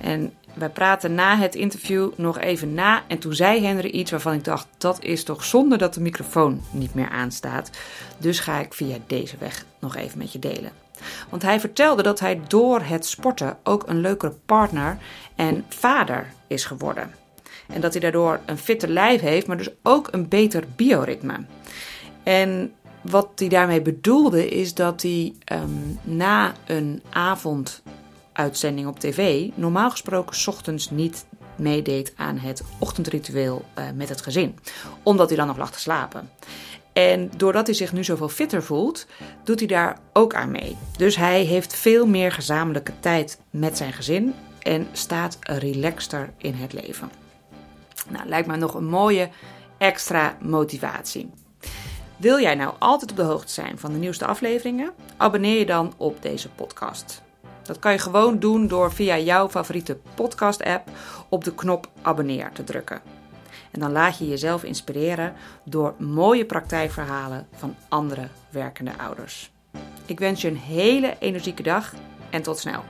En wij praten na het interview nog even na. En toen zei Henry iets waarvan ik dacht: dat is toch zonde dat de microfoon niet meer aanstaat. Dus ga ik via deze weg nog even met je delen. Want hij vertelde dat hij door het sporten ook een leukere partner en vader is geworden. En dat hij daardoor een fitter lijf heeft, maar dus ook een beter bioritme. En wat hij daarmee bedoelde is dat hij ehm, na een avonduitzending op tv normaal gesproken ochtends niet meedeed aan het ochtendritueel uh, met het gezin, omdat hij dan nog lag te slapen. En doordat hij zich nu zoveel fitter voelt, doet hij daar ook aan mee. Dus hij heeft veel meer gezamenlijke tijd met zijn gezin en staat relaxter in het leven. Nou, lijkt me nog een mooie extra motivatie. Wil jij nou altijd op de hoogte zijn van de nieuwste afleveringen? Abonneer je dan op deze podcast. Dat kan je gewoon doen door via jouw favoriete podcast-app op de knop abonneer te drukken. En dan laat je jezelf inspireren door mooie praktijkverhalen van andere werkende ouders. Ik wens je een hele energieke dag en tot snel.